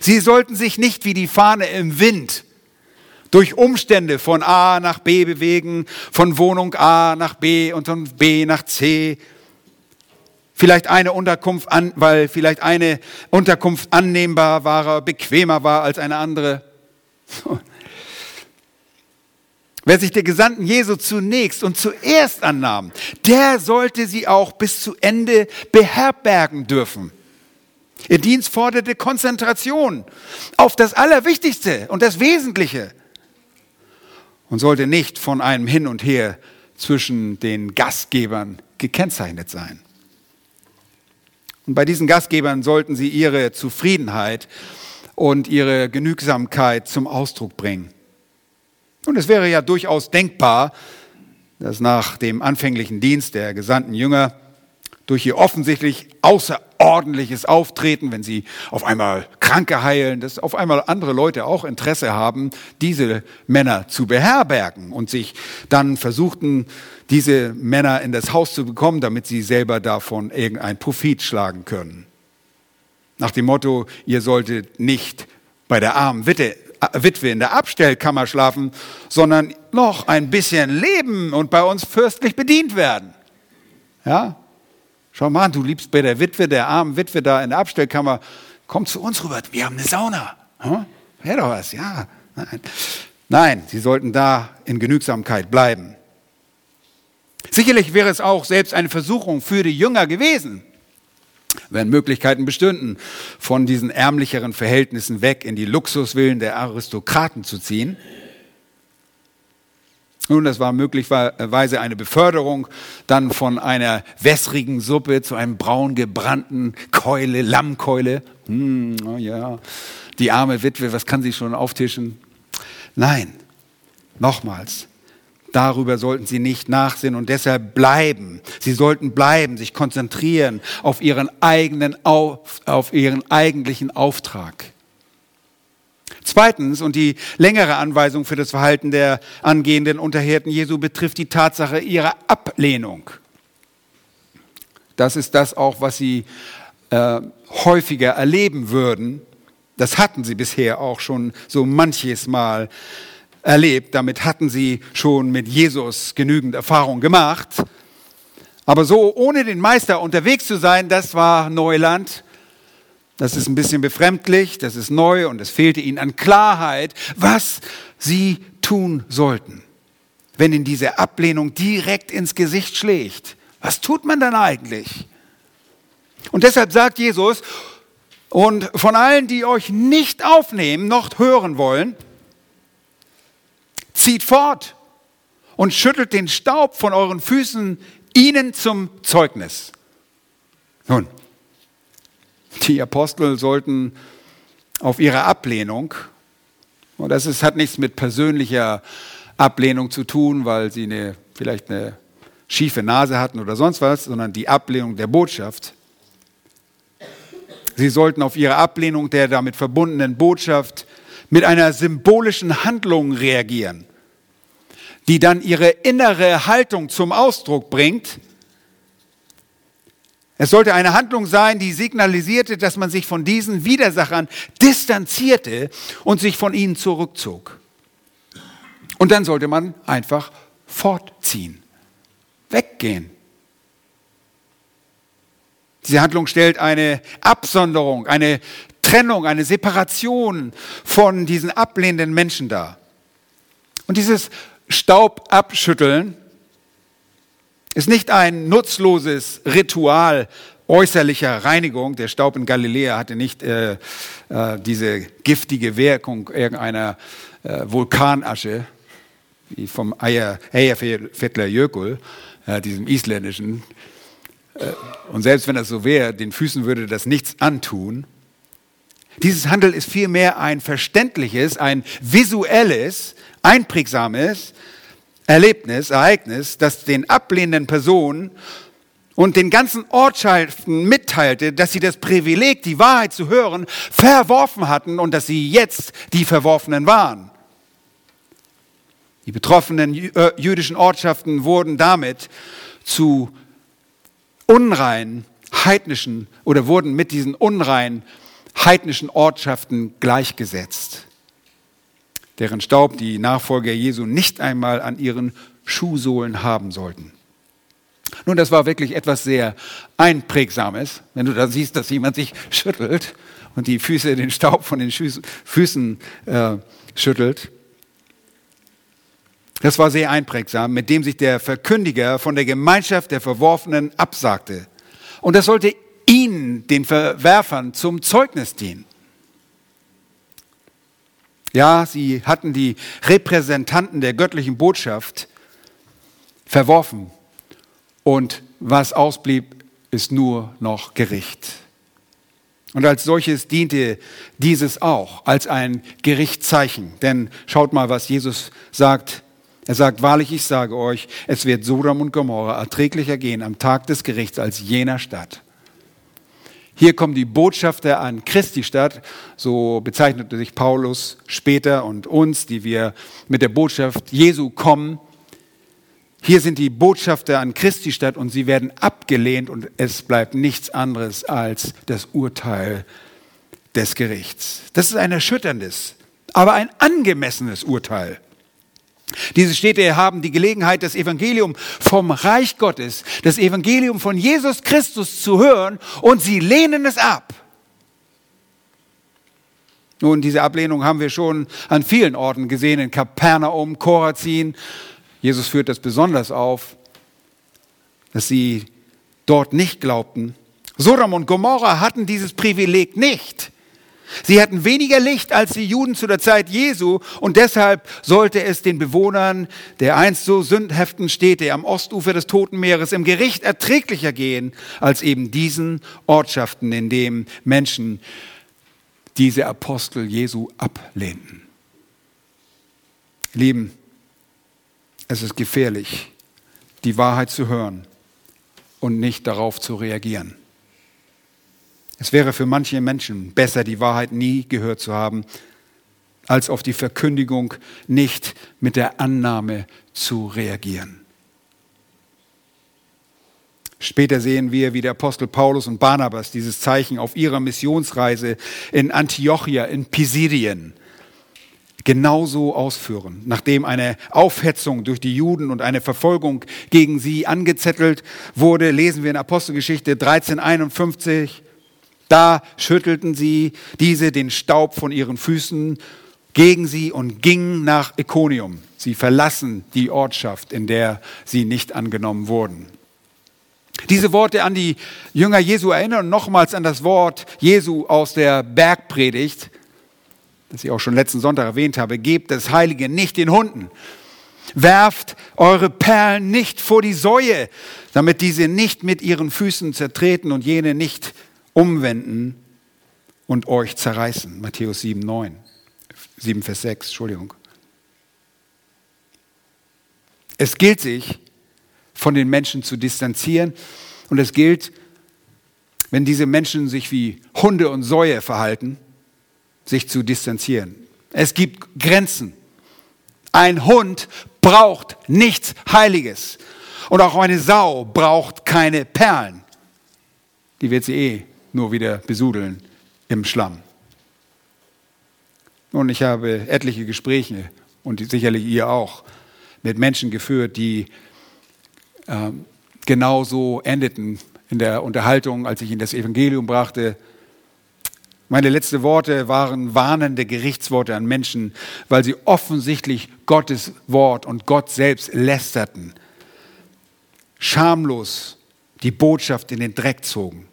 Sie sollten sich nicht wie die Fahne im Wind durch Umstände von A nach B bewegen, von Wohnung A nach B und von B nach C vielleicht eine Unterkunft an, weil vielleicht eine Unterkunft annehmbar war, bequemer war als eine andere. Wer sich der Gesandten Jesu zunächst und zuerst annahm, der sollte sie auch bis zu Ende beherbergen dürfen. Ihr Dienst forderte Konzentration auf das Allerwichtigste und das Wesentliche und sollte nicht von einem Hin und Her zwischen den Gastgebern gekennzeichnet sein. Und bei diesen Gastgebern sollten sie ihre Zufriedenheit und ihre Genügsamkeit zum Ausdruck bringen. Und es wäre ja durchaus denkbar, dass nach dem anfänglichen Dienst der gesandten Jünger durch ihr offensichtlich außerordentliches Auftreten, wenn sie auf einmal Kranke heilen, dass auf einmal andere Leute auch Interesse haben, diese Männer zu beherbergen und sich dann versuchten, diese Männer in das Haus zu bekommen, damit sie selber davon irgendein Profit schlagen können. Nach dem Motto, ihr solltet nicht bei der armen Witte Witwe in der Abstellkammer schlafen, sondern noch ein bisschen leben und bei uns fürstlich bedient werden. Ja? Schau mal, du liebst bei der Witwe, der armen Witwe da in der Abstellkammer, komm zu uns rüber, wir haben eine Sauna. Hm? Wäre doch was, ja. Nein. Nein, sie sollten da in Genügsamkeit bleiben. Sicherlich wäre es auch selbst eine Versuchung für die Jünger gewesen, wenn Möglichkeiten bestünden, von diesen ärmlicheren Verhältnissen weg in die Luxuswillen der Aristokraten zu ziehen. Nun, das war möglicherweise eine Beförderung dann von einer wässrigen Suppe zu einem braun gebrannten Keule, Lammkeule. Hm, oh ja, die arme Witwe, was kann sie schon auftischen? Nein, nochmals, Darüber sollten sie nicht nachsehen und deshalb bleiben. Sie sollten bleiben, sich konzentrieren auf ihren eigenen, auf, auf ihren eigentlichen Auftrag. Zweitens, und die längere Anweisung für das Verhalten der angehenden Unterhirten Jesu betrifft die Tatsache ihrer Ablehnung. Das ist das auch, was sie äh, häufiger erleben würden. Das hatten sie bisher auch schon so manches Mal erlebt. Damit hatten sie schon mit Jesus genügend Erfahrung gemacht. Aber so ohne den Meister unterwegs zu sein, das war Neuland. Das ist ein bisschen befremdlich, das ist neu und es fehlte ihnen an Klarheit, was sie tun sollten. Wenn ihnen diese Ablehnung direkt ins Gesicht schlägt, was tut man dann eigentlich? Und deshalb sagt Jesus, und von allen, die euch nicht aufnehmen, noch hören wollen, zieht fort und schüttelt den Staub von euren Füßen ihnen zum Zeugnis. Nun, die Apostel sollten auf ihre Ablehnung, und das ist, hat nichts mit persönlicher Ablehnung zu tun, weil sie eine, vielleicht eine schiefe Nase hatten oder sonst was, sondern die Ablehnung der Botschaft. Sie sollten auf ihre Ablehnung der damit verbundenen Botschaft mit einer symbolischen Handlung reagieren die dann ihre innere Haltung zum Ausdruck bringt. Es sollte eine Handlung sein, die signalisierte, dass man sich von diesen Widersachern distanzierte und sich von ihnen zurückzog. Und dann sollte man einfach fortziehen, weggehen. Diese Handlung stellt eine Absonderung, eine Trennung, eine Separation von diesen ablehnenden Menschen dar. Und dieses Staub abschütteln ist nicht ein nutzloses Ritual äußerlicher Reinigung. Der Staub in Galiläa hatte nicht äh, äh, diese giftige Wirkung irgendeiner äh, Vulkanasche, wie vom Eyjafjallajökull, Jökull, äh, diesem isländischen. Äh, und selbst wenn das so wäre, den Füßen würde das nichts antun. Dieses Handeln ist vielmehr ein verständliches, ein visuelles, einprägsames Erlebnis, Ereignis, das den ablehnenden Personen und den ganzen Ortschaften mitteilte, dass sie das Privileg, die Wahrheit zu hören, verworfen hatten und dass sie jetzt die Verworfenen waren. Die betroffenen äh, jüdischen Ortschaften wurden damit zu unreinen, heidnischen oder wurden mit diesen unreinen, heidnischen Ortschaften gleichgesetzt deren Staub die Nachfolger Jesu nicht einmal an ihren Schuhsohlen haben sollten. Nun, das war wirklich etwas sehr Einprägsames, wenn du da siehst, dass jemand sich schüttelt und die Füße den Staub von den Füßen äh, schüttelt. Das war sehr einprägsam, mit dem sich der Verkündiger von der Gemeinschaft der Verworfenen absagte. Und das sollte ihnen, den Verwerfern, zum Zeugnis dienen. Ja, sie hatten die Repräsentanten der göttlichen Botschaft verworfen. Und was ausblieb, ist nur noch Gericht. Und als solches diente dieses auch als ein Gerichtszeichen. Denn schaut mal, was Jesus sagt. Er sagt, wahrlich, ich sage euch, es wird Sodom und Gomorra erträglicher gehen am Tag des Gerichts als jener Stadt. Hier kommen die Botschafter an Christi Stadt, so bezeichnete sich Paulus später und uns, die wir mit der Botschaft Jesu kommen. Hier sind die Botschafter an Christi Stadt und sie werden abgelehnt und es bleibt nichts anderes als das Urteil des Gerichts. Das ist ein erschütterndes aber ein angemessenes Urteil. Diese Städte haben die Gelegenheit, das Evangelium vom Reich Gottes, das Evangelium von Jesus Christus zu hören und sie lehnen es ab. Nun, diese Ablehnung haben wir schon an vielen Orten gesehen, in Kapernaum, Korazin. Jesus führt das besonders auf, dass sie dort nicht glaubten. Sodom und Gomorra hatten dieses Privileg nicht. Sie hatten weniger Licht als die Juden zu der Zeit Jesu und deshalb sollte es den Bewohnern der einst so sündhaften Städte am Ostufer des Toten Meeres im Gericht erträglicher gehen als eben diesen Ortschaften, in denen Menschen diese Apostel Jesu ablehnten. Lieben, es ist gefährlich, die Wahrheit zu hören und nicht darauf zu reagieren. Es wäre für manche Menschen besser, die Wahrheit nie gehört zu haben, als auf die Verkündigung nicht mit der Annahme zu reagieren. Später sehen wir, wie der Apostel Paulus und Barnabas dieses Zeichen auf ihrer Missionsreise in Antiochia in Pisidien genauso ausführen. Nachdem eine Aufhetzung durch die Juden und eine Verfolgung gegen sie angezettelt wurde, lesen wir in Apostelgeschichte 1351, da schüttelten sie diese den Staub von ihren Füßen gegen sie und gingen nach Iconium. Sie verlassen die Ortschaft, in der sie nicht angenommen wurden. Diese Worte an die Jünger Jesu erinnern nochmals an das Wort Jesu aus der Bergpredigt, das ich auch schon letzten Sonntag erwähnt habe. Gebt das Heilige nicht den Hunden. Werft eure Perlen nicht vor die Säue, damit diese nicht mit ihren Füßen zertreten und jene nicht umwenden und euch zerreißen. Matthäus 7, 9, 7, Vers 6, Entschuldigung. Es gilt sich, von den Menschen zu distanzieren und es gilt, wenn diese Menschen sich wie Hunde und Säue verhalten, sich zu distanzieren. Es gibt Grenzen. Ein Hund braucht nichts Heiliges. Und auch eine Sau braucht keine Perlen. Die wird sie eh nur wieder besudeln im Schlamm. Und ich habe etliche Gespräche und sicherlich ihr auch mit Menschen geführt, die äh, genauso endeten in der Unterhaltung, als ich ihnen das Evangelium brachte. Meine letzten Worte waren warnende Gerichtsworte an Menschen, weil sie offensichtlich Gottes Wort und Gott selbst lästerten, schamlos die Botschaft in den Dreck zogen.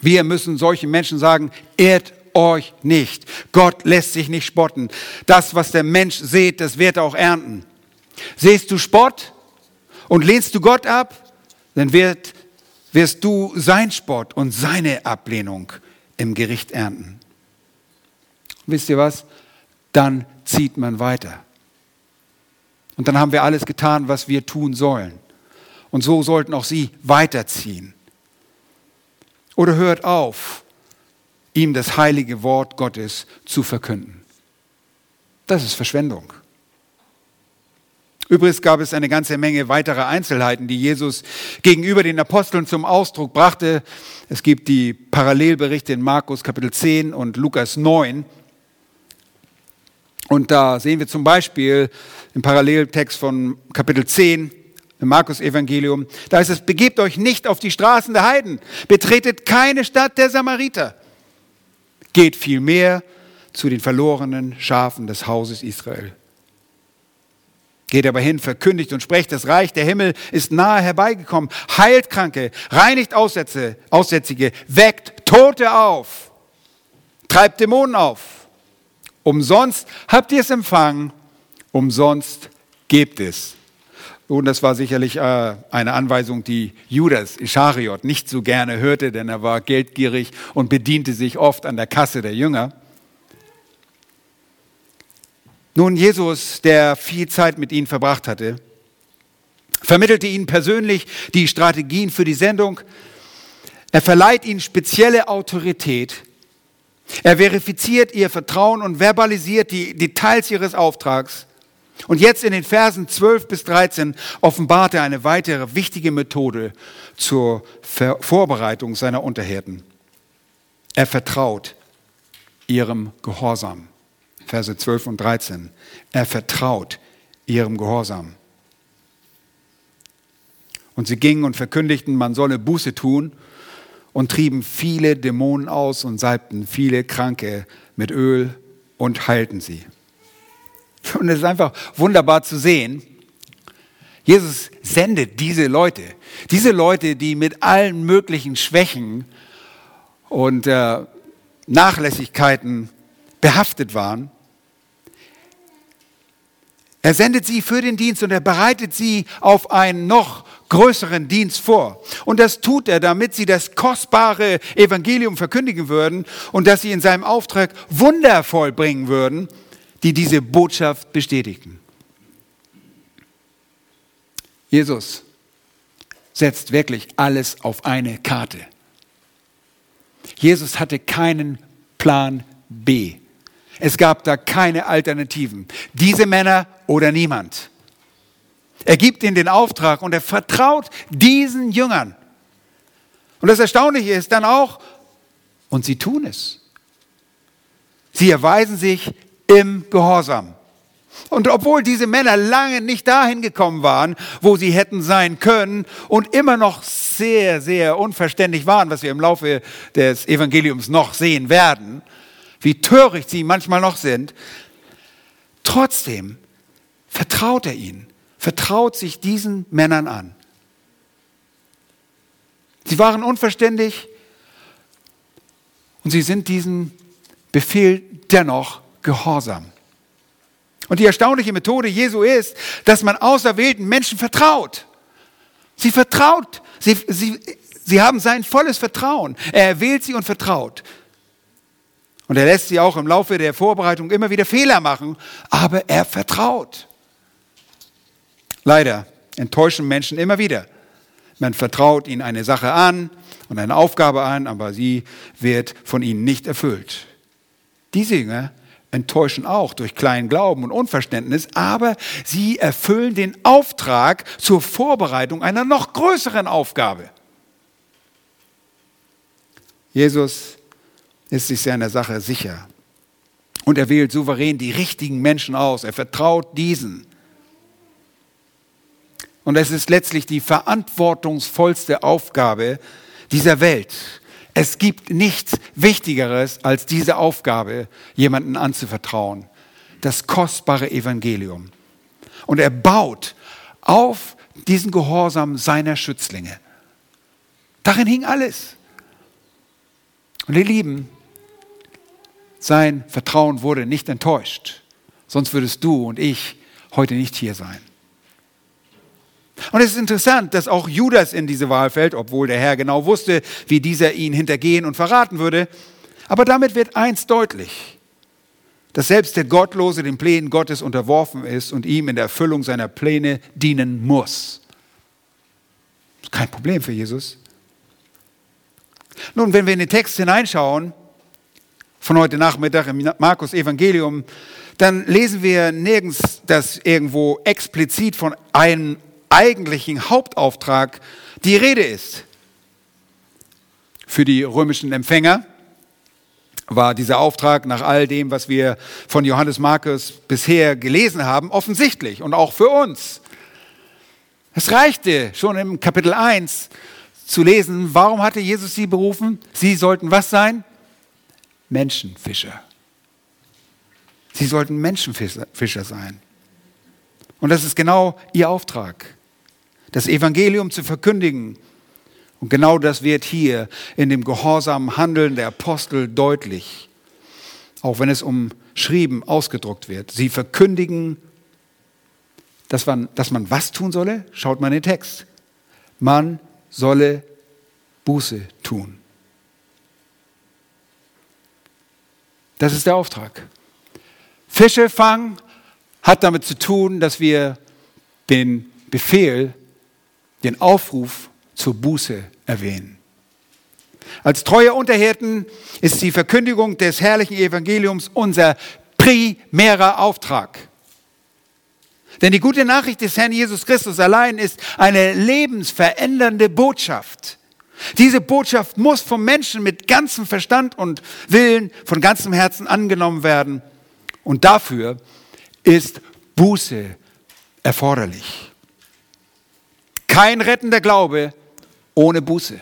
Wir müssen solchen Menschen sagen, ehrt euch nicht. Gott lässt sich nicht spotten. Das, was der Mensch sät, das wird er auch ernten. Sehst du Spott und lehnst du Gott ab, dann wird, wirst du sein Spott und seine Ablehnung im Gericht ernten. Wisst ihr was? Dann zieht man weiter. Und dann haben wir alles getan, was wir tun sollen. Und so sollten auch sie weiterziehen. Oder hört auf, ihm das heilige Wort Gottes zu verkünden. Das ist Verschwendung. Übrigens gab es eine ganze Menge weiterer Einzelheiten, die Jesus gegenüber den Aposteln zum Ausdruck brachte. Es gibt die Parallelberichte in Markus Kapitel 10 und Lukas 9. Und da sehen wir zum Beispiel im Paralleltext von Kapitel 10, im Markus Evangelium, da ist es, begebt euch nicht auf die Straßen der Heiden, betretet keine Stadt der Samariter, geht vielmehr zu den verlorenen Schafen des Hauses Israel. Geht aber hin, verkündigt und sprecht, das Reich der Himmel ist nahe herbeigekommen, heilt Kranke, reinigt Aussätze, Aussätzige, weckt Tote auf, treibt Dämonen auf. Umsonst habt ihr es empfangen, umsonst gebt es. Und das war sicherlich äh, eine Anweisung, die Judas Ischariot nicht so gerne hörte, denn er war geldgierig und bediente sich oft an der Kasse der Jünger. Nun, Jesus, der viel Zeit mit ihnen verbracht hatte, vermittelte ihnen persönlich die Strategien für die Sendung. Er verleiht ihnen spezielle Autorität. Er verifiziert ihr Vertrauen und verbalisiert die Details ihres Auftrags. Und jetzt in den Versen 12 bis 13 offenbart er eine weitere wichtige Methode zur Vorbereitung seiner Unterhirten. Er vertraut ihrem Gehorsam. Verse 12 und 13. Er vertraut ihrem Gehorsam. Und sie gingen und verkündigten, man solle Buße tun und trieben viele Dämonen aus und salbten viele Kranke mit Öl und heilten sie. Und es ist einfach wunderbar zu sehen. Jesus sendet diese Leute, diese Leute, die mit allen möglichen Schwächen und äh, Nachlässigkeiten behaftet waren. Er sendet sie für den Dienst und er bereitet sie auf einen noch größeren Dienst vor. Und das tut er, damit sie das kostbare Evangelium verkündigen würden und dass sie in seinem Auftrag Wunder vollbringen würden, die diese Botschaft bestätigten. Jesus setzt wirklich alles auf eine Karte. Jesus hatte keinen Plan B. Es gab da keine Alternativen. Diese Männer oder niemand. Er gibt ihnen den Auftrag und er vertraut diesen Jüngern. Und das Erstaunliche ist dann auch, und sie tun es. Sie erweisen sich im Gehorsam. Und obwohl diese Männer lange nicht dahin gekommen waren, wo sie hätten sein können und immer noch sehr, sehr unverständlich waren, was wir im Laufe des Evangeliums noch sehen werden, wie töricht sie manchmal noch sind, trotzdem vertraut er ihnen, vertraut sich diesen Männern an. Sie waren unverständlich und sie sind diesem Befehl dennoch gehorsam. Und die erstaunliche Methode Jesu ist, dass man auserwählten Menschen vertraut. Sie vertraut, sie, sie, sie haben sein volles Vertrauen. Er erwählt sie und vertraut. Und er lässt sie auch im Laufe der Vorbereitung immer wieder Fehler machen, aber er vertraut. Leider enttäuschen Menschen immer wieder. Man vertraut ihnen eine Sache an und eine Aufgabe an, aber sie wird von ihnen nicht erfüllt. Diese Jünger enttäuschen auch durch kleinen Glauben und Unverständnis, aber sie erfüllen den Auftrag zur Vorbereitung einer noch größeren Aufgabe. Jesus ist sich seiner Sache sicher und er wählt souverän die richtigen Menschen aus. Er vertraut diesen. Und es ist letztlich die verantwortungsvollste Aufgabe dieser Welt, es gibt nichts Wichtigeres als diese Aufgabe, jemanden anzuvertrauen. Das kostbare Evangelium. Und er baut auf diesen Gehorsam seiner Schützlinge. Darin hing alles. Und ihr Lieben, sein Vertrauen wurde nicht enttäuscht. Sonst würdest du und ich heute nicht hier sein. Und es ist interessant, dass auch Judas in diese Wahl fällt, obwohl der Herr genau wusste, wie dieser ihn hintergehen und verraten würde. Aber damit wird eins deutlich, dass selbst der Gottlose den Plänen Gottes unterworfen ist und ihm in der Erfüllung seiner Pläne dienen muss. Kein Problem für Jesus. Nun, wenn wir in den Text hineinschauen, von heute Nachmittag im Markus Evangelium, dann lesen wir nirgends, dass irgendwo explizit von einem eigentlichen Hauptauftrag die Rede ist. Für die römischen Empfänger war dieser Auftrag nach all dem, was wir von Johannes Markus bisher gelesen haben, offensichtlich und auch für uns. Es reichte schon im Kapitel 1 zu lesen, warum hatte Jesus sie berufen? Sie sollten was sein? Menschenfischer. Sie sollten Menschenfischer sein. Und das ist genau ihr Auftrag das Evangelium zu verkündigen. Und genau das wird hier in dem gehorsamen Handeln der Apostel deutlich, auch wenn es umschrieben ausgedruckt wird. Sie verkündigen, dass man, dass man was tun solle? Schaut mal in den Text. Man solle Buße tun. Das ist der Auftrag. Fische fangen hat damit zu tun, dass wir den Befehl den Aufruf zur Buße erwähnen. Als treue Unterhirten ist die Verkündigung des herrlichen Evangeliums unser primärer Auftrag. Denn die gute Nachricht des Herrn Jesus Christus allein ist eine lebensverändernde Botschaft. Diese Botschaft muss vom Menschen mit ganzem Verstand und Willen, von ganzem Herzen angenommen werden Und dafür ist Buße erforderlich. Kein rettender Glaube ohne Buße.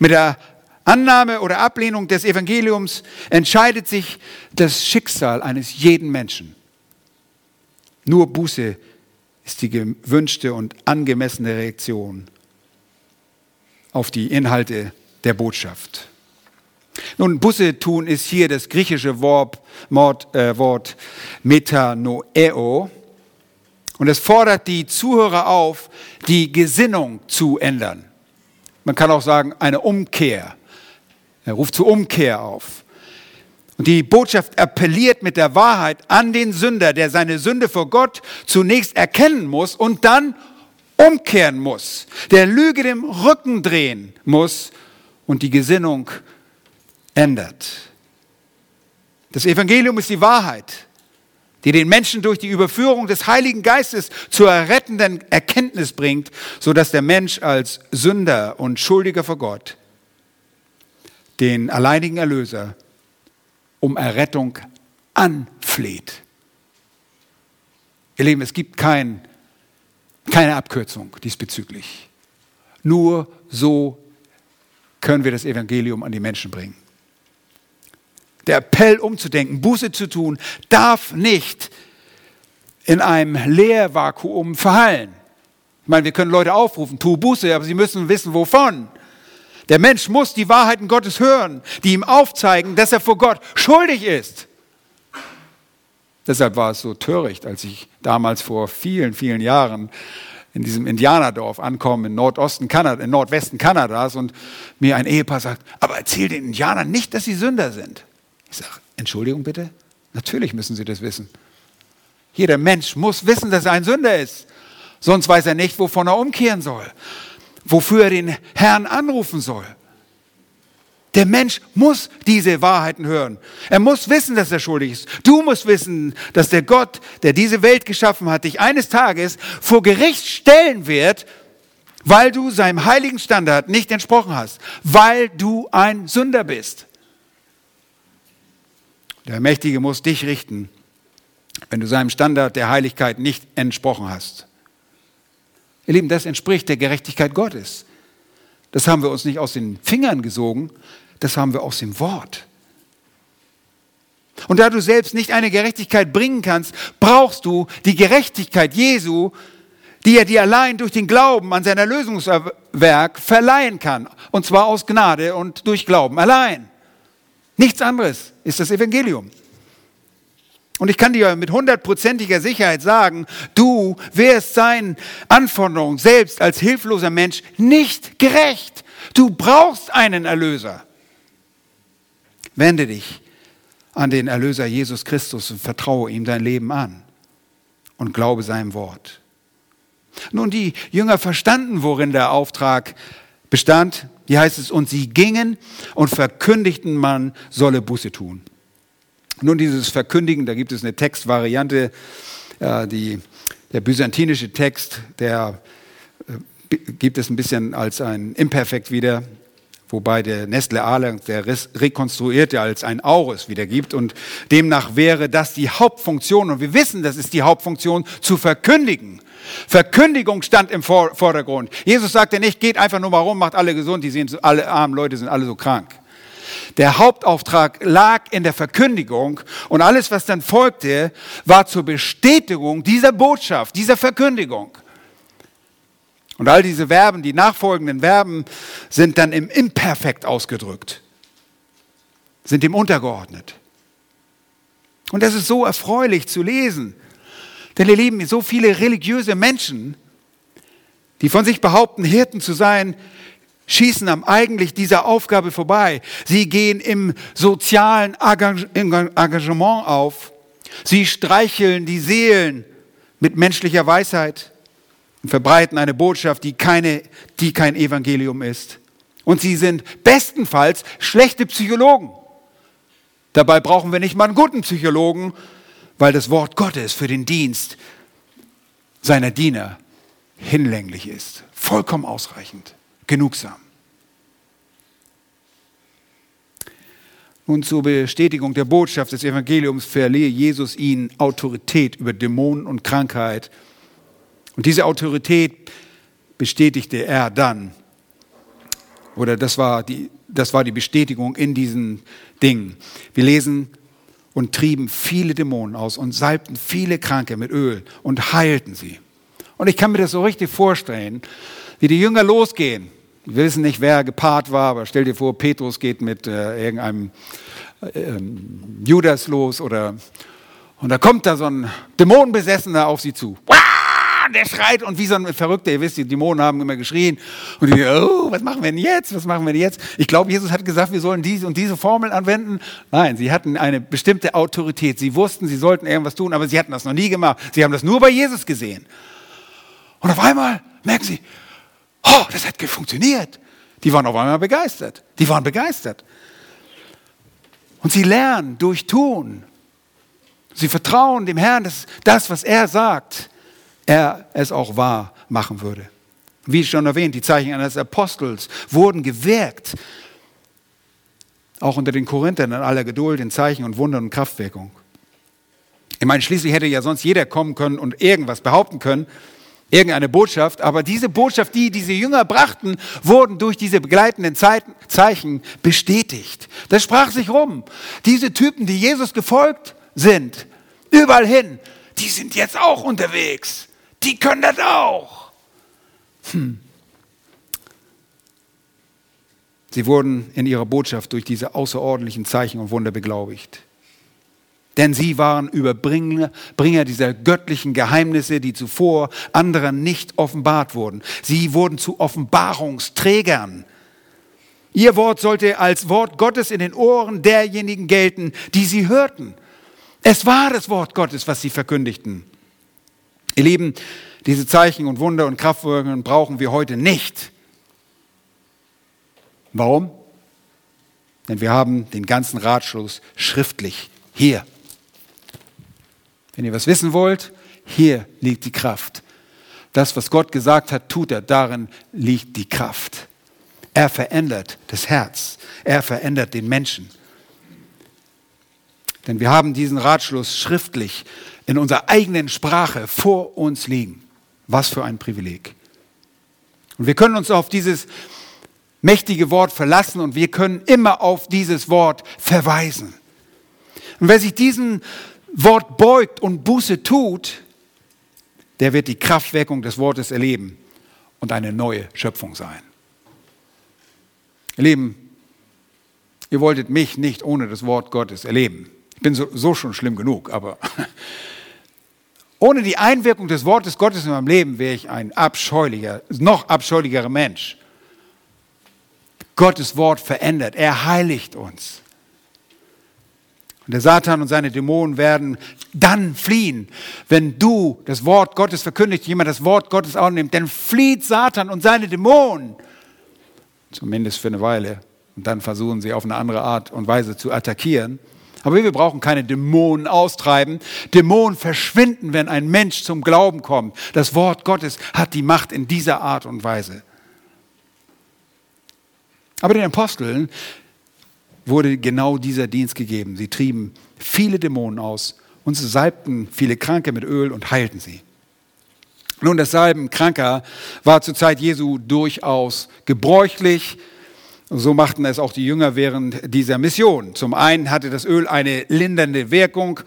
Mit der Annahme oder Ablehnung des Evangeliums entscheidet sich das Schicksal eines jeden Menschen. Nur Buße ist die gewünschte und angemessene Reaktion auf die Inhalte der Botschaft. Nun, Busse tun ist hier das griechische Wort, Wort, äh, Wort Metanoeo. Und es fordert die Zuhörer auf, die Gesinnung zu ändern. Man kann auch sagen, eine Umkehr. Er ruft zur Umkehr auf. Und die Botschaft appelliert mit der Wahrheit an den Sünder, der seine Sünde vor Gott zunächst erkennen muss und dann umkehren muss, der Lüge dem Rücken drehen muss und die Gesinnung ändert. Das Evangelium ist die Wahrheit, die den Menschen durch die Überführung des Heiligen Geistes zur errettenden Erkenntnis bringt, sodass der Mensch als Sünder und Schuldiger vor Gott den alleinigen Erlöser um Errettung anfleht. Ihr Lieben, es gibt kein, keine Abkürzung diesbezüglich. Nur so können wir das Evangelium an die Menschen bringen. Der Appell umzudenken, Buße zu tun, darf nicht in einem Leervakuum verhallen. Ich meine, wir können Leute aufrufen, tu Buße, aber sie müssen wissen, wovon. Der Mensch muss die Wahrheiten Gottes hören, die ihm aufzeigen, dass er vor Gott schuldig ist. Deshalb war es so töricht, als ich damals vor vielen, vielen Jahren in diesem Indianerdorf ankomme, in Nordosten Kanada, in Nordwesten Kanadas und mir ein Ehepaar sagt, aber erzähl den Indianern nicht, dass sie Sünder sind. Ich sage, Entschuldigung bitte? Natürlich müssen sie das wissen. Jeder Mensch muss wissen, dass er ein Sünder ist. Sonst weiß er nicht, wovon er umkehren soll wofür er den Herrn anrufen soll. Der Mensch muss diese Wahrheiten hören. Er muss wissen, dass er schuldig ist. Du musst wissen, dass der Gott, der diese Welt geschaffen hat, dich eines Tages vor Gericht stellen wird, weil du seinem heiligen Standard nicht entsprochen hast, weil du ein Sünder bist. Der Mächtige muss dich richten, wenn du seinem Standard der Heiligkeit nicht entsprochen hast. Ihr Lieben, das entspricht der Gerechtigkeit Gottes. Das haben wir uns nicht aus den Fingern gesogen, das haben wir aus dem Wort. Und da du selbst nicht eine Gerechtigkeit bringen kannst, brauchst du die Gerechtigkeit Jesu, die er dir allein durch den Glauben an sein Erlösungswerk verleihen kann. Und zwar aus Gnade und durch Glauben allein. Nichts anderes ist das Evangelium. Und ich kann dir mit hundertprozentiger Sicherheit sagen, du wirst seinen Anforderungen selbst als hilfloser Mensch nicht gerecht. Du brauchst einen Erlöser. Wende dich an den Erlöser Jesus Christus und vertraue ihm dein Leben an und glaube seinem Wort. Nun, die Jünger verstanden, worin der Auftrag bestand. Hier heißt es, und sie gingen und verkündigten, man solle Buße tun. Nun, dieses Verkündigen, da gibt es eine Textvariante, äh, die, der byzantinische Text, der äh, gibt es ein bisschen als ein Imperfekt wieder, wobei der Nestle Ahrlang der rekonstruierte als ein Aurus wiedergibt und demnach wäre das die Hauptfunktion und wir wissen, das ist die Hauptfunktion, zu verkündigen. Verkündigung stand im Vordergrund. Jesus sagte nicht, geht einfach nur mal rum, macht alle gesund, die sind alle armen Leute sind alle so krank. Der Hauptauftrag lag in der Verkündigung und alles, was dann folgte, war zur Bestätigung dieser Botschaft, dieser Verkündigung. Und all diese Verben, die nachfolgenden Verben, sind dann im Imperfekt ausgedrückt, sind dem untergeordnet. Und das ist so erfreulich zu lesen. Denn ihr Lieben, so viele religiöse Menschen, die von sich behaupten, Hirten zu sein, schießen am eigentlich dieser Aufgabe vorbei. Sie gehen im sozialen Engagement auf. Sie streicheln die Seelen mit menschlicher Weisheit und verbreiten eine Botschaft, die, keine, die kein Evangelium ist. Und sie sind bestenfalls schlechte Psychologen. Dabei brauchen wir nicht mal einen guten Psychologen, weil das Wort Gottes für den Dienst seiner Diener hinlänglich ist. Vollkommen ausreichend genugsam. Nun zur Bestätigung der Botschaft des Evangeliums verlieh Jesus ihnen Autorität über Dämonen und Krankheit. Und diese Autorität bestätigte er dann. Oder das war die, das war die Bestätigung in diesen Dingen. Wir lesen, und trieben viele Dämonen aus und salbten viele Kranke mit Öl und heilten sie. Und ich kann mir das so richtig vorstellen, wie die Jünger losgehen. Wir wissen nicht, wer gepaart war, aber stell dir vor, Petrus geht mit äh, irgendeinem äh, Judas los oder und da kommt da so ein Dämonenbesessener auf sie zu der schreit und wie so ein Verrückter, ihr wisst, die Dämonen haben immer geschrien und die, oh, was machen wir denn jetzt, was machen wir denn jetzt? Ich glaube, Jesus hat gesagt, wir sollen diese und diese Formeln anwenden. Nein, sie hatten eine bestimmte Autorität. Sie wussten, sie sollten irgendwas tun, aber sie hatten das noch nie gemacht. Sie haben das nur bei Jesus gesehen. Und auf einmal merken sie, oh, das hat funktioniert. Die waren auf einmal begeistert. Die waren begeistert. Und sie lernen durch Tun. Sie vertrauen dem Herrn, dass das, was er sagt, er es auch wahr machen würde. Wie schon erwähnt, die Zeichen eines Apostels wurden gewirkt, auch unter den Korinthern in aller Geduld, in Zeichen und Wundern und Kraftwirkung. Ich meine, schließlich hätte ja sonst jeder kommen können und irgendwas behaupten können, irgendeine Botschaft, aber diese Botschaft, die diese Jünger brachten, wurden durch diese begleitenden Zeichen bestätigt. Das sprach sich rum. Diese Typen, die Jesus gefolgt sind, überall hin, die sind jetzt auch unterwegs die können das auch. Hm. Sie wurden in ihrer Botschaft durch diese außerordentlichen Zeichen und Wunder beglaubigt. Denn sie waren Überbringer Bringer dieser göttlichen Geheimnisse, die zuvor anderen nicht offenbart wurden. Sie wurden zu Offenbarungsträgern. Ihr Wort sollte als Wort Gottes in den Ohren derjenigen gelten, die sie hörten. Es war das Wort Gottes, was sie verkündigten. Ihr Lieben, diese Zeichen und Wunder und Kraftwirkungen brauchen wir heute nicht. Warum? Denn wir haben den ganzen Ratschluss schriftlich hier. Wenn ihr was wissen wollt, hier liegt die Kraft. Das, was Gott gesagt hat, tut er. Darin liegt die Kraft. Er verändert das Herz. Er verändert den Menschen. Denn wir haben diesen Ratschluss schriftlich in unserer eigenen Sprache vor uns liegen. Was für ein Privileg. Und wir können uns auf dieses mächtige Wort verlassen und wir können immer auf dieses Wort verweisen. Und wer sich diesem Wort beugt und Buße tut, der wird die Kraftwirkung des Wortes erleben und eine neue Schöpfung sein. Ihr Lieben, ihr wolltet mich nicht ohne das Wort Gottes erleben. Ich bin so, so schon schlimm genug, aber ohne die Einwirkung des Wortes Gottes in meinem Leben wäre ich ein abscheulicher, noch abscheulicherer Mensch. Gottes Wort verändert, er heiligt uns. Und der Satan und seine Dämonen werden dann fliehen. Wenn du das Wort Gottes verkündigst, jemand das Wort Gottes annimmt, dann flieht Satan und seine Dämonen. Zumindest für eine Weile. Und dann versuchen sie auf eine andere Art und Weise zu attackieren. Aber wir brauchen keine Dämonen austreiben. Dämonen verschwinden, wenn ein Mensch zum Glauben kommt. Das Wort Gottes hat die Macht in dieser Art und Weise. Aber den Aposteln wurde genau dieser Dienst gegeben. Sie trieben viele Dämonen aus und sie salbten viele Kranke mit Öl und heilten sie. Nun, das Salben Kranker war zur Zeit Jesu durchaus gebräuchlich. So machten es auch die Jünger während dieser Mission. Zum einen hatte das Öl eine lindernde Wirkung,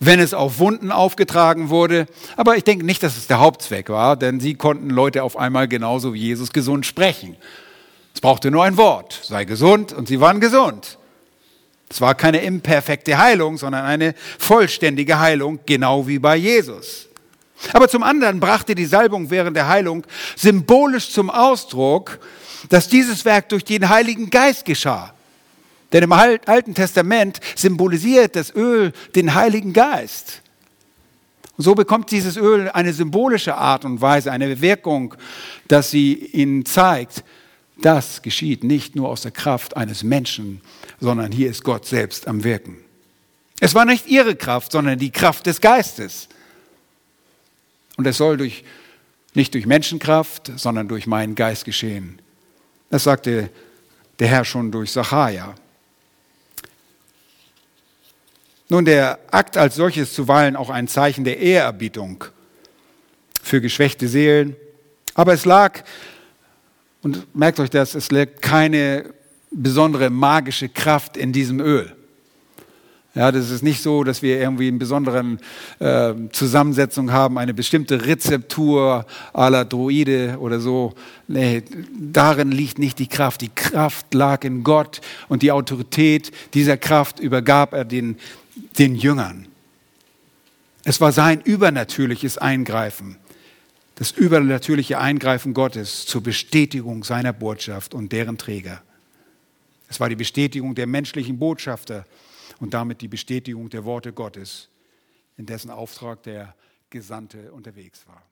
wenn es auf Wunden aufgetragen wurde. Aber ich denke nicht, dass es der Hauptzweck war, denn sie konnten Leute auf einmal genauso wie Jesus gesund sprechen. Es brauchte nur ein Wort, sei gesund und sie waren gesund. Es war keine imperfekte Heilung, sondern eine vollständige Heilung, genau wie bei Jesus. Aber zum anderen brachte die Salbung während der Heilung symbolisch zum Ausdruck, dass dieses Werk durch den Heiligen Geist geschah. Denn im Alten Testament symbolisiert das Öl den Heiligen Geist. Und so bekommt dieses Öl eine symbolische Art und Weise, eine Wirkung, dass sie ihnen zeigt, das geschieht nicht nur aus der Kraft eines Menschen, sondern hier ist Gott selbst am Wirken. Es war nicht ihre Kraft, sondern die Kraft des Geistes. Und es soll durch, nicht durch Menschenkraft, sondern durch meinen Geist geschehen. Das sagte der Herr schon durch Sacharja. Nun, der Akt als solches zuweilen auch ein Zeichen der Ehrerbietung für geschwächte Seelen. Aber es lag, und merkt euch das, es lag keine besondere magische Kraft in diesem Öl. Ja, das ist nicht so, dass wir irgendwie eine besondere äh, Zusammensetzung haben, eine bestimmte Rezeptur à la Droide oder so. Nee, darin liegt nicht die Kraft. Die Kraft lag in Gott und die Autorität dieser Kraft übergab er den, den Jüngern. Es war sein übernatürliches Eingreifen, das übernatürliche Eingreifen Gottes zur Bestätigung seiner Botschaft und deren Träger. Es war die Bestätigung der menschlichen Botschafter und damit die Bestätigung der Worte Gottes, in dessen Auftrag der Gesandte unterwegs war.